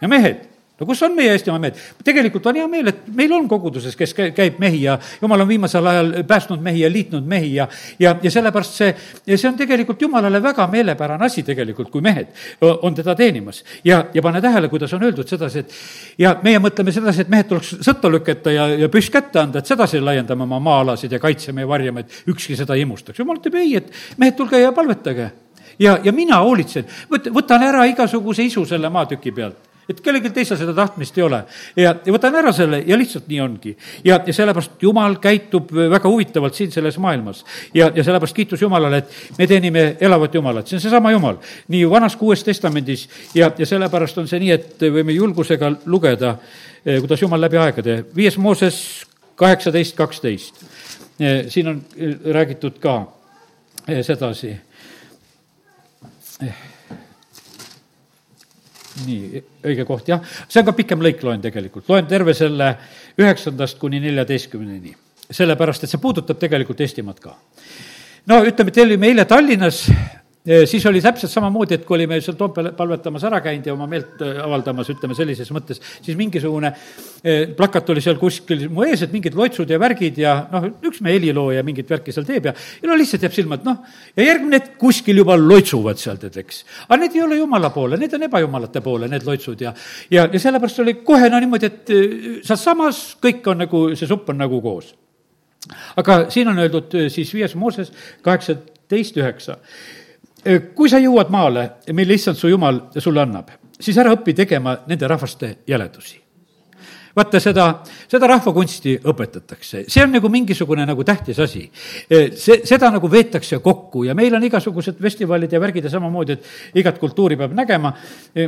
ja mehed no kus on meie Eestimaa mehed? tegelikult on hea meel, et meil on koguduses, kes käib mehi ja jumal on viimasel ajal päästnud mehi ja liitnud mehi ja, ja, ja sellepärast see, see on tegelikult jumalale väga meelepärane asi tegelikult, kui mehed on teda teenimas. ja, ja pane tähele, kuidas on öeldud sedasi, et ja meie mõtleme sedasi, et mehed tuleks sõtta lükata ja, ja püss kätte anda, et sedasi laiendame oma maa-alasid ja kaitseme ja varjame, et ükski seda ei imustaks. jumal ütleb ei, et mehed, tulge ja palvetage ja, ja mina hoolitsen, võt-, võtan ära igasuguse isu selle maatüki pealt et kellelgi teisel seda tahtmist ei ole. ja, ja võtan ära selle ja lihtsalt nii ongi. ja, ja sellepärast Jumal käitub väga huvitavalt siin selles maailmas. ja, ja sellepärast kiitus Jumalale, et me teenime elavat Jumalat, see on seesama Jumal. nii Vanas kui Uues Testamendis ja, ja sellepärast on see nii, et võime julgusega lugeda, eh, kuidas Jumal läbi aegade, viies Mooses kaheksateist, kaksteist. Eh, siin on eh, räägitud ka sedasi nii, õige koht, jah. see on ka pikem lõik, loen tegelikult, loen terve selle üheksandast kuni neljateistkümneni. sellepärast, et see puudutab tegelikult Eestimaad ka. no ütleme, et olime eile Tallinnas siis oli täpselt samamoodi, et kui olime seal Toompeal palvetamas ära käinud ja oma meelt avaldamas, ütleme sellises mõttes, siis mingisugune plakat oli seal kuskil mu ees, et mingid loitsud ja värgid ja noh, üks meie helilooja mingit värki seal teeb ja, ja no lihtsalt jääb silma, et noh, ja järgmine hetk kuskil juba loitsuvad seal, tead, eks. aga need ei ole jumala poole, need on ebajumalate poole, need loitsud ja, ja, ja sellepärast oli kohe no niimoodi, et sealsamas kõik on nagu, see supp on nagu koos. aga siin on öeldud siis viies Mooses kaheksateist üheksa kui sa jõuad maale, mille issand su jumal sulle annab, siis ära õpi tegema nende rahvaste jäledusi vaata, seda, seda rahvakunsti õpetatakse, see on nagu mingisugune nagu tähtis asi. see, seda nagu veetakse kokku ja meil on igasugused festivalid ja värgid ja samamoodi, et igat kultuuri peab nägema,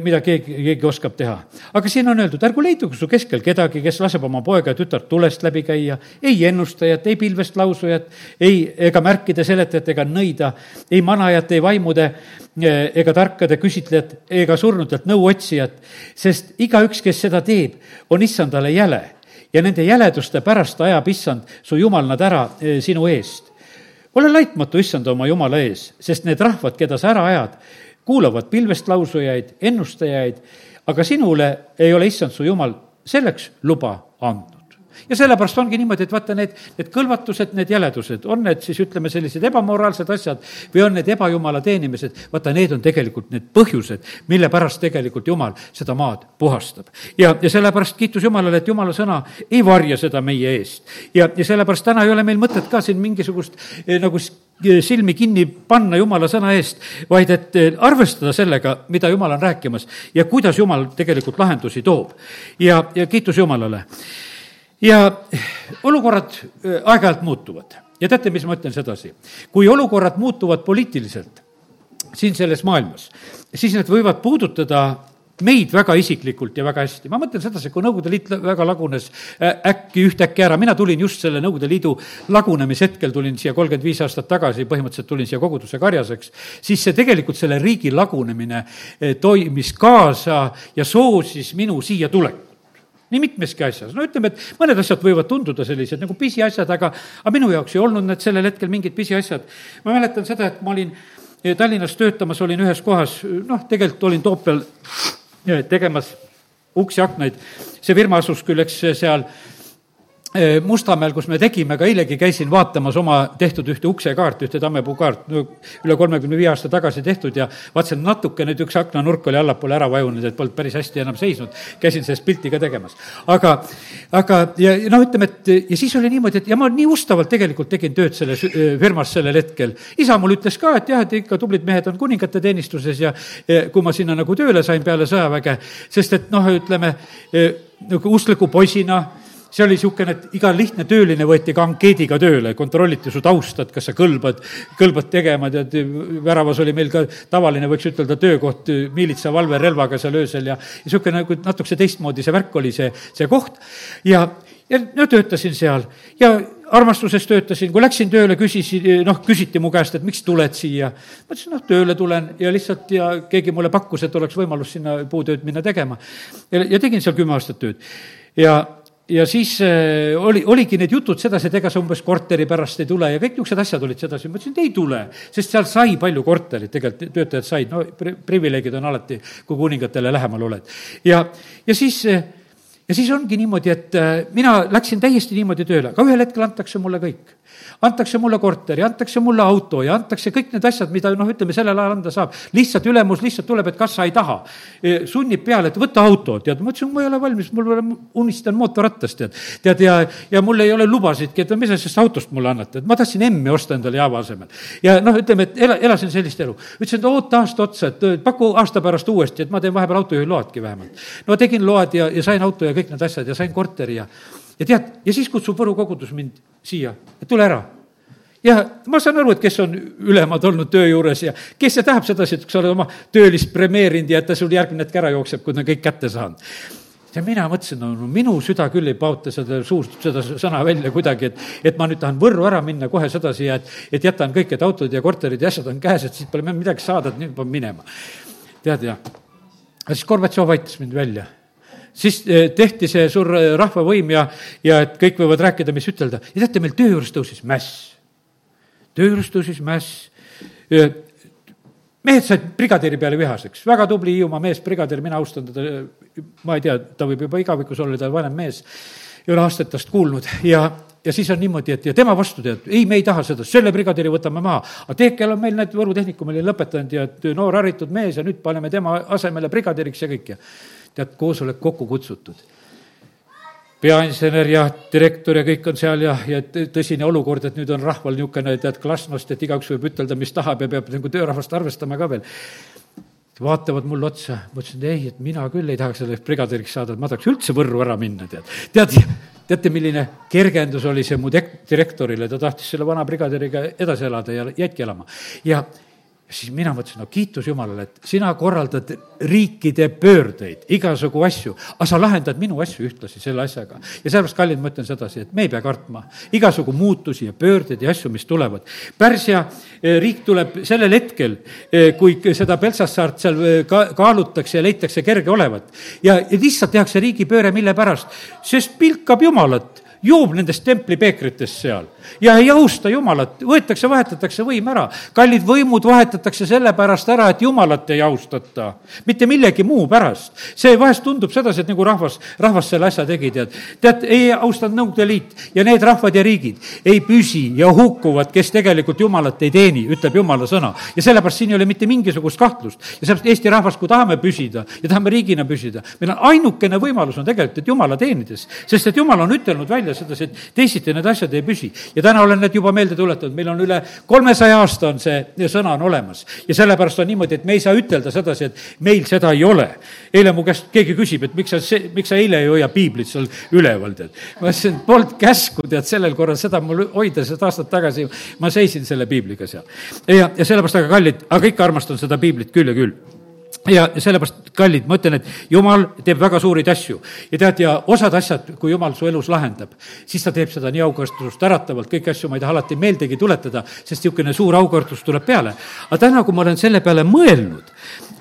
mida keegi, keegi oskab teha. aga siin on öeldud, ärgu leidugu su keskel kedagi, kes laseb oma poega ja tütart tulest läbi käia, ei ennustajat, ei pilvest lausujat, ei, ega märkide seletajat ega nõida, ei manajat, ei vaimude ega tarkade küsitlejat ega surnutelt nõu otsijat, sest igaüks, kes seda teeb, on issandale jäle ja nende jäleduste pärast ajab issand su jumal nad ära e, sinu eest. ole laitmatu issanda oma jumala ees, sest need rahvad, keda sa ära ajad, kuulavad pilvest lausujaid, ennustajaid, aga sinule ei ole issand su jumal selleks luba andnud ja sellepärast ongi niimoodi, et vaata, need, need kõlvatused, need jäledused, on need siis ütleme, sellised ebamoraalsed asjad või on need ebajumala teenimised, vaata, need on tegelikult need põhjused, mille pärast tegelikult Jumal seda maad puhastab. ja, ja sellepärast kiitus Jumalale, et Jumala sõna ei varja seda meie eest. ja, ja sellepärast täna ei ole meil mõtet ka siin mingisugust eh, nagu silmi kinni panna Jumala sõna eest, vaid et eh, arvestada sellega, mida Jumal on rääkimas ja kuidas Jumal tegelikult lahendusi toob. ja, ja kiitus Jumalale ja olukorrad äh, aeg-ajalt muutuvad ja teate, mis ma ütlen sedasi? kui olukorrad muutuvad poliitiliselt siin selles maailmas, siis need võivad puudutada meid väga isiklikult ja väga hästi. ma mõtlen sedasi, kui Nõukogude Liit väga lagunes äh, äkki ühtäkki ära, mina tulin just selle Nõukogude Liidu lagunemishetkel, tulin siia kolmkümmend viis aastat tagasi, põhimõtteliselt tulin siia koguduse karjaseks, siis see tegelikult, selle riigi lagunemine äh, toimis kaasa ja soosis minu siia tulekut nii mitmeski asjas, no ütleme, et mõned asjad võivad tunduda sellised nagu pisiasjad, aga, aga minu jaoks ei olnud need sellel hetkel mingid pisiasjad. ma mäletan seda, et ma olin eh, Tallinnas töötamas, olin ühes kohas, noh, tegelikult olin Toompeal eh, tegemas uksi-aknaid, see firma asus küll, eks seal Eh, Mustamäel, kus me tegime, ka eilegi käisin vaatamas oma tehtud ühte uksekaarti, ühte tammepuukaart, no üle kolmekümne viie aasta tagasi tehtud ja vaatasin, natuke nüüd üks aknanurk oli allapoole ära vajunud, et polnud päris hästi enam seisnud. käisin sellest pilti ka tegemas. aga, aga ja noh, ütleme, et ja siis oli niimoodi, et ja ma nii ustavalt tegelikult tegin tööd selles firmas sellel hetkel. isa mul ütles ka, et jah, et ikka tublid mehed on kuningate teenistuses ja, ja kui ma sinna nagu tööle sain peale sõjaväge, sest et noh, ütleme nagu uskliku poisina see oli niisugune, et iga lihtne tööline võeti ka ankeediga tööle, kontrolliti su tausta, et kas sa kõlbad, kõlbad tegema, tead, väravas oli meil ka tavaline, võiks ütelda, töökoht, miilitsavalve relvaga seal öösel ja, ja niisugune nagu natukese teistmoodi see värk oli, see, see koht. ja, ja no töötasin seal ja armastuses töötasin, kui läksin tööle, küsisin, noh, küsiti mu käest, et miks tuled siia. ma ütlesin, noh, tööle tulen ja lihtsalt ja keegi mulle pakkus, et oleks võimalus sinna puutööd minna tegema. ja tegin seal kümme aastat tööd. ja ja siis äh, oli, oligi need jutud sedasi, et ega sa umbes korteri pärast ei tule ja kõik niisugused asjad olid sedasi, ma ütlesin, et ei tule, sest seal sai palju korterit, tegelikult töötajad said, no pri-, privileegid on alati, kui kuningatele lähemal oled. ja, ja siis äh, ja siis ongi niimoodi, et äh, mina läksin täiesti niimoodi tööle, aga ühel hetkel antakse mulle kõik antakse mulle korteri, antakse mulle auto ja antakse kõik need asjad, mida noh, ütleme sellel ajal anda saab. lihtsalt ülemus lihtsalt tuleb, et kas sa ei taha. E, sunnib peale, et võta auto, tead, ma ütlesin, ma ei ole valmis, mul pole, unistan mootorrattast, tead. tead, ja, ja mul ei ole lubasidki, et mis asjast autost mulle annate, et ma tahtsin M-i osta endale Java asemel. ja noh, ütleme, et ela, elasin sellist elu. ütlesin, et oota aasta otsa, et paku aasta pärast uuesti, et ma teen vahepeal autojuhi loadki vähemalt. no tegin load ja, ja sain auto ja kõik need asjad ja sain korteri ja ja tead, ja siis kutsub Võru kogudus mind siia, et tule ära ja ma saan aru, et kes on ülemad olnud töö juures ja kes see tahab sedasi, et sa oled oma töölist premeerinud ja et ta sul järgmine hetk ära jookseb, kui ta on kõik kätte saanud. ja mina mõtlesin, no, minu süda küll ei paota seda suust, seda sõna välja kuidagi, et, et ma nüüd tahan Võrru ära minna kohe sedasi ja et, et jätan kõik, et autod ja korterid ja asjad on käes, et siis pole midagi saada, et nüüd pean minema. tead, ja. aga siis Gorbatšov aitas mind välja siis eh, tehti see suur eh, rahvavõim ja, ja et kõik võivad rääkida, mis ütelda. ja teate, meil töö juures tõusis mäss. töö juures tõusis mäss. mehed said brigadieri peale vihaseks, väga tubli Hiiumaa mees, brigadir, mina austan teda, ma ei tea, ta võib juba igavikus olla, ta on vanem mees, ei ole aastaid tast kuulnud ja, ja siis on niimoodi, et ja tema vastu tead, ei, me ei taha seda, selle brigadieri võtame maha. aga Teekel on meil need Võru Tehnikumi oli lõpetanud ja noor haritud mees ja nüüd paneme tema asemele brigadieriks ja kõik ja tead, koosolek kokku kutsutud peainsener ja direktor ja kõik on seal ja, ja tõsine olukord, et nüüd on rahval niisugune tead glasnost, et igaüks võib ütelda, mis tahab ja peab nagu töörahvast arvestama ka veel. vaatavad mulle otsa, ma ütlesin, ei, et mina küll ei tahaks selleks brigaderiks saada, et ma tahaks üldse Võrru ära minna, tead. tead, teate, milline kergendus oli see mu dek-, direktorile, ta tahtis selle vana brigaderiga edasi elada ja jätki elama. ja siis mina mõtlesin, no kiitus Jumalale, et sina korraldad riikide pöördeid, igasugu asju, aga sa lahendad minu asju ühtlasi selle asjaga. ja sellepärast, kallid, ma ütlen sedasi, et me ei pea kartma igasugu muutusi ja pöördeid ja asju, mis tulevad. Pärsia eh, riik tuleb sellel hetkel, eh, kui seda Peltsassaart seal eh, ka kaalutakse ja leitakse kerge olevat. ja, ja lihtsalt tehakse riigipööre, mille pärast? sest pilkab Jumalat joob nendest templipeekritest seal ja ei austa Jumalat, võetakse, vahetatakse võim ära. kallid võimud vahetatakse sellepärast ära, et Jumalat ei austata, mitte millegi muu pärast. see vahest tundub sedasi, et nagu rahvas, rahvas selle asja tegi, tead. tead, ei austanud Nõukogude Liit ja need rahvad ja riigid ei püsi ja hukkuvad, kes tegelikult Jumalat ei teeni, ütleb Jumala sõna. ja sellepärast siin ei ole mitte mingisugust kahtlust. ja sellepärast Eesti rahvas, kui tahame püsida ja tahame riigina püsida, meil on ainukene võimalus on tegelikult, et Jumala teenides, sest et Jumal on ütelnud välja sedasi, et teisiti need asjad ei püsi ja täna olen need juba meelde tuletanud, meil on üle kolmesaja aasta on see sõna on olemas. ja sellepärast on niimoodi, et me ei saa ütelda sedasi, et meil seda ei ole. eile mu käest keegi küsib, et miks sa see, miks sa eile ei hoia piiblit seal üleval, tead. ma ütlesin, polnud käsku, tead, sellel korral seda mul hoida, sest aastad tagasi ma seisin selle piibliga seal. ja, ja sellepärast, aga kallid, aga ikka armastan seda piiblit küll ja küll ja sellepärast, kallid, ma ütlen, et jumal teeb väga suuri asju ja tead, ja osad asjad, kui jumal su elus lahendab, siis ta teeb seda nii aukartust äratavalt, kõiki asju ma ei taha alati meeldegi tuletada, sest niisugune suur aukartus tuleb peale. aga täna, kui ma olen selle peale mõelnud,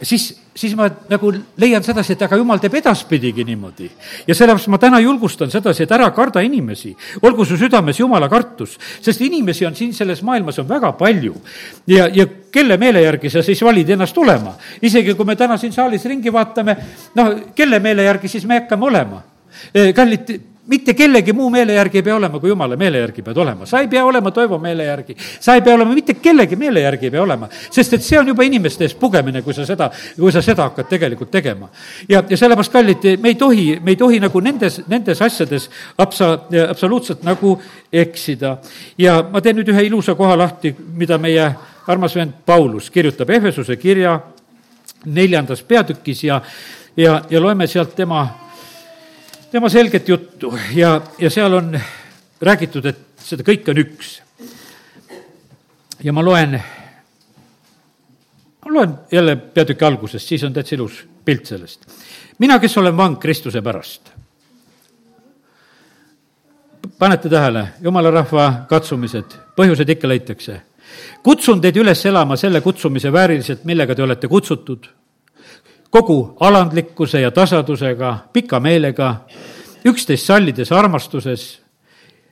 siis, siis ma nagu leian sedasi, et aga jumal teeb edaspidigi niimoodi. ja sellepärast ma täna julgustan sedasi, et ära karda inimesi, olgu su südames jumala kartus, sest inimesi on siin selles maailmas on väga palju. ja, ja kelle meele järgi sa siis valid ennast olema? isegi kui me täna siin saalis ringi vaatame, noh, kelle meele järgi siis me hakkame olema? kallid, mitte kellegi muu meele järgi ei pea olema, kui jumala meele järgi pead olema. sa ei pea olema Toivo meele järgi, sa ei pea olema mitte kellegi meele järgi ei pea olema, sest et see on juba inimeste eest pugemine, kui sa seda, kui sa seda hakkad tegelikult tegema. ja, ja sellepärast, kallid, me ei tohi, me ei tohi nagu nendes, nendes asjades absa, absoluutselt nagu eksida. ja ma teen nüüd ühe ilusa koha lahti, mida meie armas vend Paulus kirjutab Ehesuse kirja neljandas peatükis ja, ja, ja loeme sealt tema tema selget juttu ja, ja seal on räägitud, et seda kõike on üks. ja ma loen, ma loen jälle peatüki algusest, siis on täitsa ilus pilt sellest. mina, kes olen vang Kristuse pärast. panete tähele, jumala rahva katsumised, põhjused ikka leitakse. kutsun teid üles elama selle kutsumise vääriliselt, millega te olete kutsutud kogu alandlikkuse ja tasadusega, pika meelega, üksteist sallides armastuses,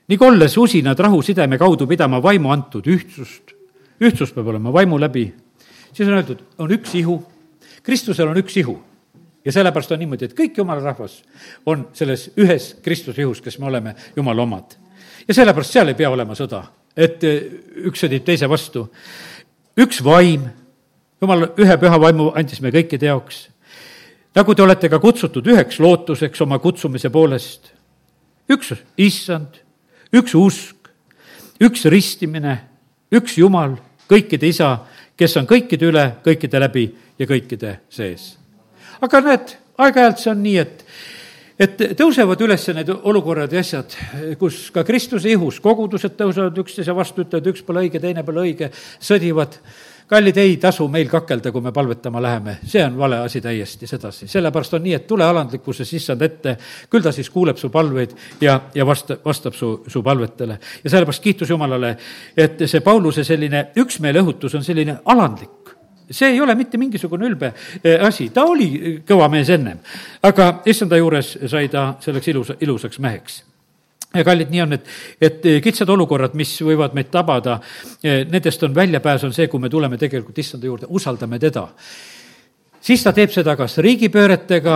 ning olles usinad rahusideme kaudu pidama vaimu antud ühtsust, ühtsus peab olema vaimu läbi, siis on öeldud, on üks ihu, Kristusel on üks ihu ja sellepärast on niimoodi, et kõik jumala rahvas on selles ühes Kristuse ihus, kes me oleme jumala omad. ja sellepärast seal ei pea olema sõda, et üks sõdib teise vastu. üks vaim jumal ühe püha vaimu andis me kõikide jaoks. nagu te olete ka kutsutud üheks lootuseks oma kutsumise poolest. üks issand, üks usk, üks ristimine, üks Jumal, kõikide isa, kes on kõikide üle, kõikide läbi ja kõikide sees. aga näed, aeg-ajalt see on nii, et et tõusevad üles need olukorrad ja asjad, kus ka Kristuse ihus kogudused tõusevad üksteise vastu, ütlevad, üks pole õige, teine pole õige, sõdivad kallid, ei tasu meil kakelda, kui me palvetama läheme, see on vale asi täiesti sedasi. sellepärast on nii, et tule alandlikkuses issand ette, küll ta siis kuuleb su palveid ja, ja vasta, vastab su, su palvetele. ja sellepärast kiitus Jumalale, et see Pauluse selline üksmeele õhutus on selline alandlik see ei ole mitte mingisugune ülbe eh, asi, ta oli kõva mees ennem, aga issanda juures sai ta selleks ilusa, ilusaks meheks. Ja kallid, nii on, et, et kitsad olukorrad, mis võivad meid tabada, nendest on väljapääs, on see, kui me tuleme tegelikult issanda juurde, usaldame teda. Siis ta teeb seda kas riigipööretega,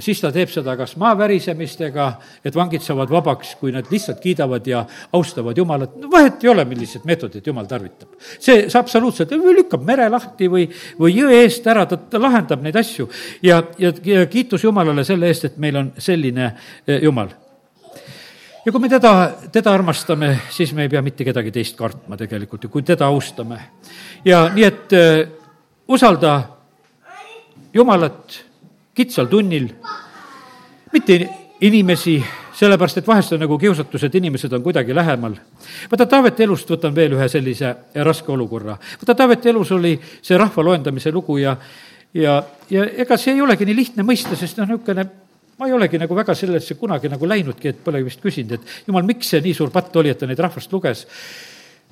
siis ta teeb seda kas maa värisemistega, et vangid saavad vabaks, kui nad lihtsalt kiidavad ja austavad Jumalat, no vahet ei ole, millised meetodid Jumal tarvitab. see, see absoluutselt, lükkab mere lahti või, või jõe eest ära, ta, ta lahendab neid asju. Ja, ja, ja kiitus Jumalale selle eest, et meil on selline eh, Jumal ja kui me teda, teda armastame, siis me ei pea mitte kedagi teist kartma tegelikult ja kui teda austame. ja nii, et äh, usalda Jumalat kitsal tunnil, mitte inimesi, sellepärast et vahest on nagu kiusatus, et inimesed on kuidagi lähemal. vaata, Taaveti elust võtan veel ühe sellise raske olukorra. vaata, Taaveti elus oli see rahva loendamise lugu ja ja, ja ega see ei olegi nii lihtne mõista, sest noh, niisugune ma ei olegi nagu väga sellesse kunagi nagu läinudki, et pole vist küsinud, et jumal, miks see nii suur patt oli, et ta neid rahvast luges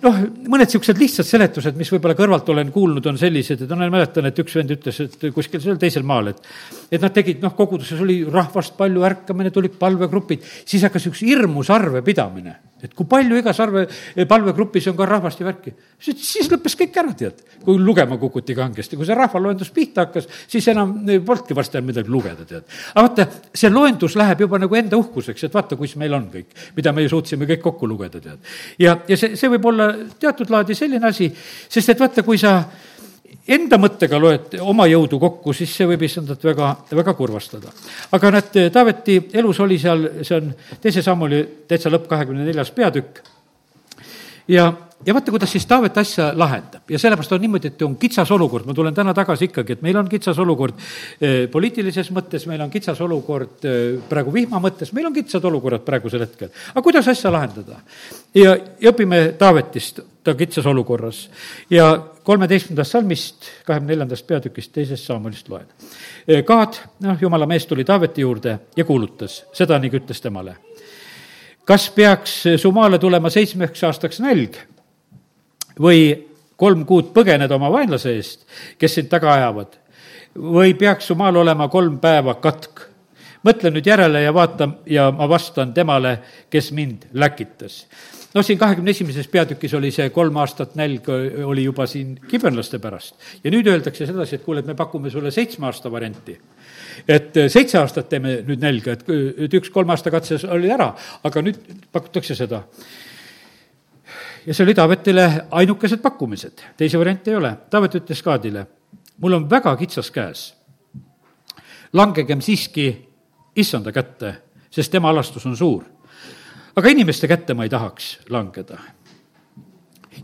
noh, mõned niisugused lihtsad seletused, mis võib-olla kõrvalt olen kuulnud, on sellised, et no ma mäletan, et üks vend ütles, et kuskil seal teisel maal, et et nad tegid, noh, koguduses oli rahvast palju, ärkamine, tulid palvegrupid, siis hakkas üks hirmus arvepidamine et kui palju igas arve, palvegrupis on ka rahvast ja värki. siis lõppes kõik ära, tead, kui lugema kukuti kangesti, kui see rahvaloendus pihta hakkas, siis enam polnudki varsti enam midagi lugeda, tead. aga vaata, see loendus läheb juba nagu enda uhkuseks, et vaata, kus meil on kõik, mida me suutsime kõik kokku lugeda, tead. ja, ja see, see võib olla teatud laadi selline asi, sest et vaata, kui sa enda mõttega loed oma jõudu kokku, siis see võib issandat väga, väga kurvastada. aga näed, Taaveti elus oli seal, see on teise sammu oli täitsa lõpp, kahekümne neljas peatükk, ja ja vaata, kuidas siis Taavet asja lahendab ja sellepärast on niimoodi, et on kitsas olukord, ma tulen täna tagasi ikkagi, et meil on kitsas olukord eh, poliitilises mõttes, meil on kitsas olukord eh, praegu vihma mõttes, meil on kitsad olukorrad praegusel hetkel. aga kuidas asja lahendada? ja, ja õpime Taavetist, ta kitsas olukorras. ja kolmeteistkümnendast salmist, kahekümne neljandast peatükist, teisest saamulist loen. Eh, Gaad, noh, jumala mees tuli Taaveti juurde ja kuulutas, seda ning ütles temale. kas peaks su maale tulema seitsmeks aastaks nälg või kolm kuud põgeneda oma vaenlase eest, kes sind taga ajavad, või peaks su maal olema kolm päeva katk? mõtle nüüd järele ja vaata ja ma vastan temale, kes mind läkitas noh, siin kahekümne esimeses peatükis oli see kolm aastat nälg oli juba siin kibernlaste pärast. ja nüüd öeldakse sedasi, et kuule, et me pakume sulle seitsme aasta varianti. et seitse aastat teeme nüüd nälga, et, et üks kolme aasta katses oli ära, aga nüüd pakutakse seda ja see oli Taavetile ainukesed pakkumised, teisi variante ei ole. Taavet ütles Kaadile, mul on väga kitsas käes. langegem siiski issanda kätte, sest tema alastus on suur. aga inimeste kätte ma ei tahaks langeda.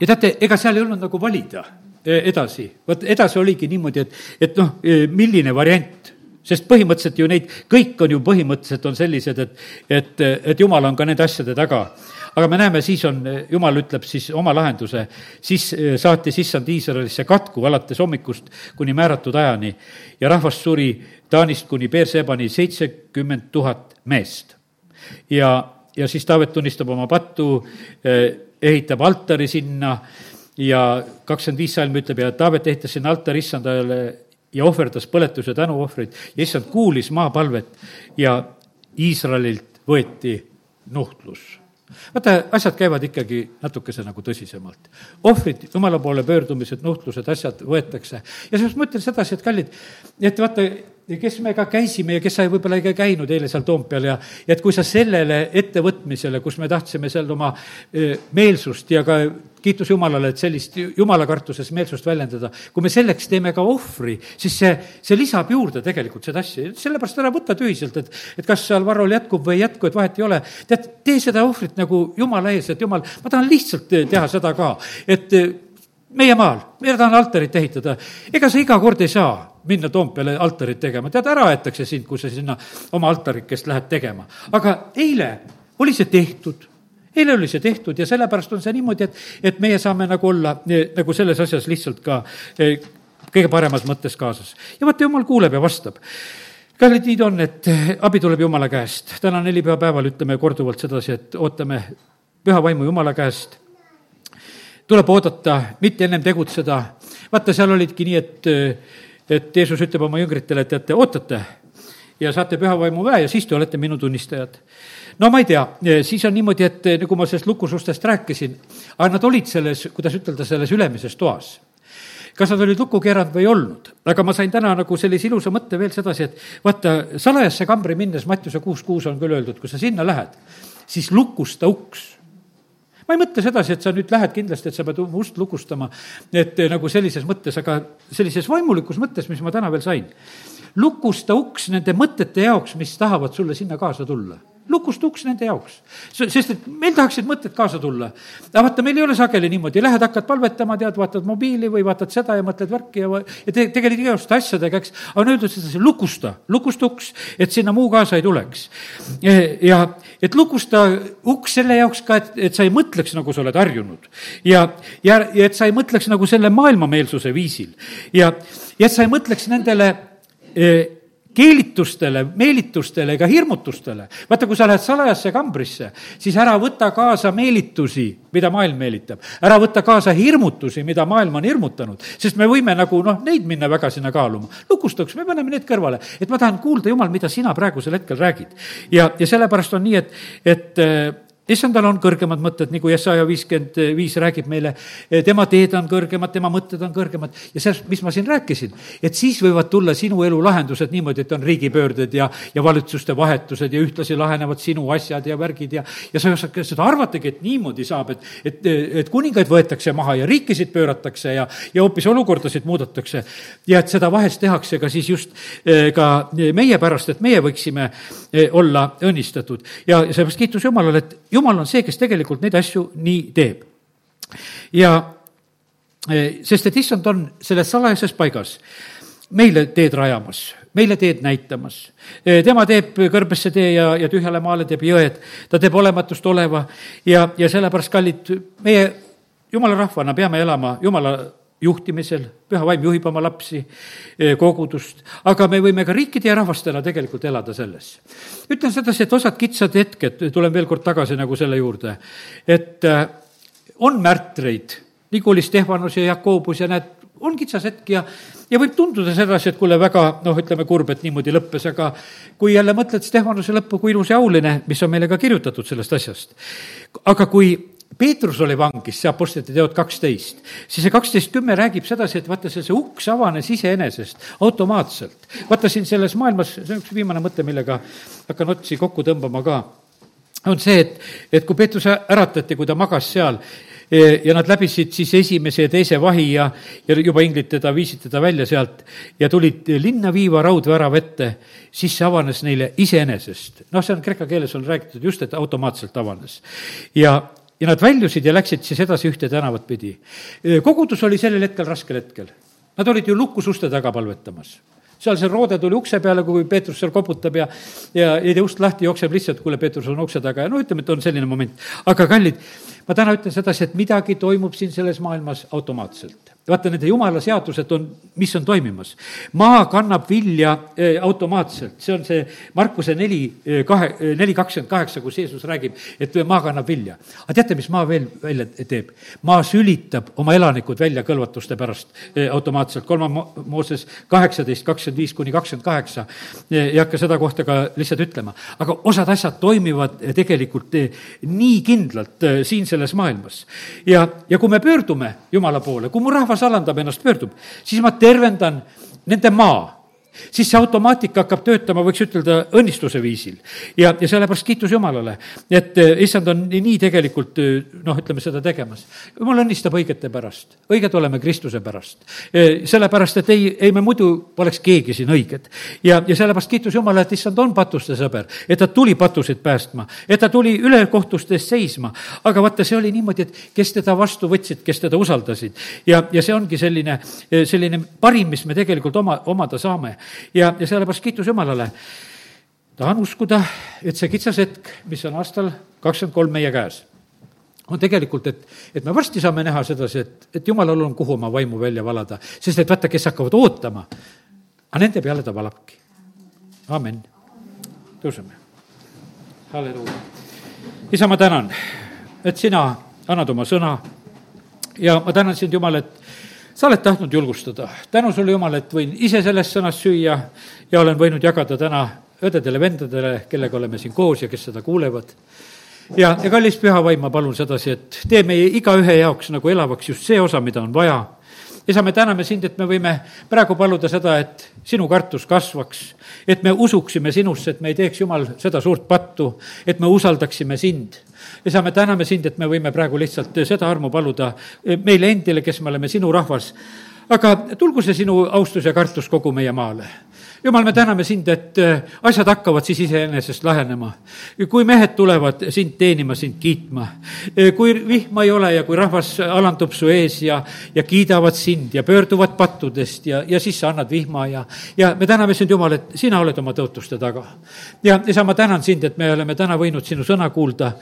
ja teate, ega seal ei olnud nagu valida e, edasi, vot edasi oligi niimoodi, et, et noh, e, milline variant sest põhimõtteliselt ju neid, kõik on ju põhimõtteliselt on sellised, et, et, et jumal on ka nende asjade taga aga me näeme, siis on, jumal ütleb siis oma lahenduse, siis eh, saatis issand Iisraelisse katku alates hommikust kuni määratud ajani. Ja rahvas suri Taanist kuni Beersebani seitsekümmend tuhat meest. ja, ja siis Taavet tunnistab oma pattu, eh, ehitab altari sinna ja kakskümmend viis salm ütleb ja Taavet ehitas sinna altari issandale ja ohverdas põletuse tänuohvreid. Ja issand kuulis maapalvet ja Iisraelilt võeti nuhtlus vaata, asjad käivad ikkagi natukese nagu tõsisemalt. ohvrid, jumala poole pöördumised, nuhtlused, asjad võetakse. ja ma ütlen sedasi, et kallid, et vaata, kes me ka käisime ja kes sa võib-olla ei käinud eile seal Toompeal ja, ja et kui sa sellele ettevõtmisele, kus me tahtsime seal oma meelsust ja ka kiitus Jumalale, et sellist jumalakartuses meelsust väljendada, kui me selleks teeme ka ohvri, siis see, see lisab juurde tegelikult seda asja, sellepärast ära võta tühiselt, et, et kas seal varul jätkub või ei jätku, et vahet ei ole. tead, tee seda ohvrit nagu Jumala ees, et Jumal, ma tahan lihtsalt teha seda ka, et meie maal, mina tahan altarit ehitada, ega sa iga kord ei saa minna Toompeale altarit tegema, tead, ära aetakse sind, kui sa sinna oma altarikest lähed tegema. aga eile oli see tehtud eile oli see tehtud ja sellepärast on see niimoodi, et, et meie saame nagu olla eh, nagu selles asjas lihtsalt ka eh, kõige paremas mõttes kaasas. ja vaata, jumal kuuleb ja vastab kallid, nii ta on, et eh, abi tuleb Jumala käest. täna nelipühapäeval ütleme korduvalt sedasi, et ootame püha vaimu Jumala käest. tuleb oodata, mitte ennem tegutseda. vaata, seal olidki nii, et et Jeesus ütleb oma jüngritele, et teate, ootate ja saate pühavaimu väe ja siis te olete minu tunnistajad. no ma ei tea, siis on niimoodi, et nagu ma sellest lukusustest rääkisin, aga nad olid selles, kuidas ütelda, selles ülemises toas. Kas nad olid lukku keeranud või ei olnud, aga ma sain täna nagu sellise ilusa mõtte veel sedasi, et vaata, salajasse kambri minnes, Mattiuse kuus kuus on küll öeldud, kui sa sinna lähed, siis lukusta uks ma ei mõtle sedasi, et sa nüüd lähed kindlasti, et sa pead oma ust lukustama, et nagu sellises mõttes, aga sellises vaimulikus mõttes, mis ma täna veel sain. lukusta uks nende mõtete jaoks, mis tahavad sulle sinna kaasa tulla lukust uks nende jaoks. sest et meil tahaksid mõtted kaasa tulla. aga vaata, meil ei ole sageli niimoodi, lähed, hakkad palvetama, tead, vaatad mobiili või vaatad seda ja mõtled värki ja, ja te, tegeled igasuguste asjadega, eks. aga on öeldud sedasi, lukusta, lukusta uks, et sinna muu kaasa ei tuleks. ja et lukusta uks selle jaoks ka, et, et sa ei mõtleks, nagu sa oled harjunud. ja, ja, ja et sa ei mõtleks nagu selle maailmameelsuse viisil. ja, ja et sa ei mõtleks nendele eh, keelitustele, meelitustele ega hirmutustele. vaata, kui sa lähed salajasse kambrisse, siis ära võta kaasa meelitusi, mida maailm meelitab. ära võta kaasa hirmutusi, mida maailm on hirmutanud, sest me võime nagu noh, neid minna väga sinna kaaluma. lukustaks, me paneme need kõrvale, et ma tahan kuulda, Jumal, mida sina praegusel hetkel räägid. ja, ja sellepärast on nii, et, et issandal on kõrgemad mõtted, nagu Jesaja viiskümmend viis räägib meile, tema teed on kõrgemad, tema mõtted on kõrgemad. Ja sellest, mis ma siin rääkisin, et siis võivad tulla sinu elu lahendused niimoodi, et on riigipöörded ja, ja valitsuste vahetused ja ühtlasi lahenevad sinu asjad ja värgid ja, ja sa ei oska seda arvatagi, et niimoodi saab, et, et, et kuningaid võetakse maha ja riikisid pööratakse ja, ja hoopis olukordasid muudetakse. ja et seda vahest tehakse ka siis just eh, ka meie pärast, et meie võiksime eh, olla õnnistatud. Ja sellepärast kiitus Jumalale, et jumal on see, kes tegelikult neid asju nii teeb. ja eh, sest, et issand on selles salajases paigas meile teed rajamas, meile teed näitamas. Eh, tema teeb kõrbesse tee ja, ja tühjale maale teeb jõed, ta teeb olematust oleva ja, ja sellepärast, kallid, meie jumala rahvana peame elama jumala juhtimisel, püha vaim juhib oma lapsi, eh, kogudust, aga me võime ka riikide ja rahvastena tegelikult elada selles. ütlen sedasi, et osad kitsad hetked, tulen veel kord tagasi nagu selle juurde, et eh, on märtreid, nagu oli Stefanus ja Jakobus ja näed, on kitsas hetk ja, ja võib tunduda sedasi, et kuule, väga noh, ütleme kurb, et niimoodi lõppes, aga kui jälle mõtled Stefanuse lõppu, kui ilus ja auline, mis on meile ka kirjutatud sellest asjast. aga kui Peetrus oli vangis, see Apostlite teod kaksteist, siis see kaksteist kümme räägib sedasi, et vaata, see, see uks avanes iseenesest automaatselt. vaata siin selles maailmas, see on üks viimane mõte, millega hakkan otsi kokku tõmbama ka, on see, et, et kui Peetrus äratati, kui ta magas seal e, ja nad läbisid siis esimese ja teise vahi ja, ja juba inglid teda viisid teda välja sealt ja tulid linna viiva raudvärava ette, siis see avanes neile iseenesest. noh, see on kreeka keeles on räägitud just, et automaatselt avanes. ja ja nad väljusid ja läksid siis edasi ühte tänavat pidi. kogudus oli sellel hetkel raskel hetkel. Nad olid ju lukus uste taga palvetamas seal see roode tuli ukse peale, kui Peetrus seal koputab ja, ja ei tee ust lahti, jookseb lihtsalt, kuule, Peetrus on ukse taga ja no ütleme, et on selline moment. aga kallid, ma täna ütlen sedasi, et midagi toimub siin selles maailmas automaatselt vaata, nende jumala seadused on, mis on toimimas. maa kannab vilja äh, automaatselt, see on see Markuse neli äh,, kahe äh,, neli kakskümmend kaheksa, kus Jeesus räägib, et maa kannab vilja. aga teate, mis maa veel välja teeb? maa sülitab oma elanikud välja kõlvatuste pärast automaatselt, kolmas Mooses kaheksateist, kakskümmend viis kuni kakskümmend kaheksa, ei hakka seda kohta ka lihtsalt ütlema. aga osad asjad toimivad tegelikult nii kindlalt siin selles maailmas. ja, ja kui me pöördume Jumala poole, kui mu rahvas rahvas alandab ennast, pöördub, siis ma tervendan nende maa siis see automaatika hakkab töötama, võiks ütelda, õnnistuse viisil. ja, ja sellepärast kiitus Jumalale, et eh, issand on nii tegelikult eh, noh, ütleme seda tegemas. jumal õnnistab õigete pärast, õiged oleme Kristuse pärast. Eh, sellepärast, et ei, ei me muidu poleks keegi siin õiged. ja, ja sellepärast kiitus Jumala, et issand on patuste sõber, et ta tuli patuseid päästma, et ta tuli ülekohtuste eest seisma. aga vaata, see oli niimoodi, et kes teda vastu võtsid, kes teda usaldasid. ja, ja see ongi selline, selline parim, mis me tegelikult oma, omada saame ja, ja sellepärast kiitus Jumalale. tahan uskuda, et see kitsas hetk, mis on aastal kakskümmend kolm meie käes, on tegelikult, et, et me varsti saame näha sedasi, et, et Jumalal on, kuhu oma vaimu välja valada, sest et vaata, kes hakkavad ootama, aga nende peale ta valabki. amin. tõuseme. halleluuja. isa, ma tänan, et sina annad oma sõna ja ma tänan sind, Jumal, et sa oled tahtnud julgustada. tänu sulle, Jumal, et võin ise sellest sõnast süüa ja olen võinud jagada täna õdedele-vendadele, kellega oleme siin koos ja kes seda kuulevad. ja, ja kallis püha vaim, ma palun sedasi, et tee meie igaühe jaoks nagu elavaks just see osa, mida on vaja isa, me täname sind, et me võime praegu paluda seda, et sinu kartus kasvaks, et me usuksime sinusse, et me ei teeks, Jumal, seda suurt pattu, et me usaldaksime sind. isa, me täname sind, et me võime praegu lihtsalt seda armu paluda meile endile, kes me oleme sinu rahvas, aga tulgu see sinu austus ja kartus kogu meie maale jumal, me täname sind, et äh, asjad hakkavad siis iseenesest lahenema. kui mehed tulevad sind teenima, sind kiitma, äh, kui vihma ei ole ja kui rahvas alandub su ees ja, ja kiidavad sind ja pöörduvad pattudest ja, ja siis sa annad vihma ja, ja me täname sind, Jumal, et sina oled oma tõotuste taga. ja isa, ma tänan sind, et me oleme täna võinud sinu sõna kuulda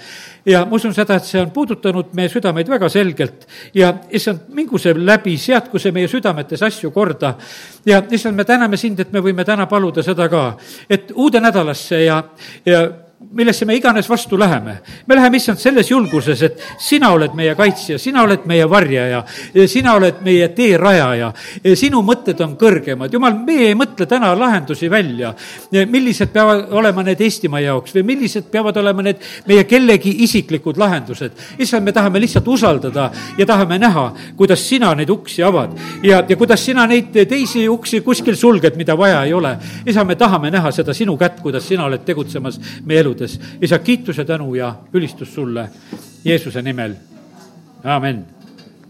ja ma usun seda, et see on puudutanud meie südameid väga selgelt ja issand, mingu see läbi, seadku see meie südametes asju korda ja issand, me täname sind, et me võime täna paluda seda ka, et uude nädalasse ja, ja millesse me iganes vastu läheme. me läheme, issand, selles julguses, et sina oled meie kaitsja, sina oled meie varjaja, sina oled meie teerajaja, sinu mõtted on kõrgemad. jumal, meie ei mõtle täna lahendusi välja, millised peavad olema need Eestimaa jaoks või millised peavad olema need meie kellegi isiklikud lahendused. issand, me tahame lihtsalt usaldada ja tahame näha, kuidas sina neid uksi avad ja, ja kuidas sina neid teisi uksi kuskil sulged, mida vaja ei ole. isa, me tahame näha seda sinu kätt, kuidas sina oled tegutsemas meie eludes. Isa, kiituse, tänu ja ülistus sulle Jeesuse nimel, amin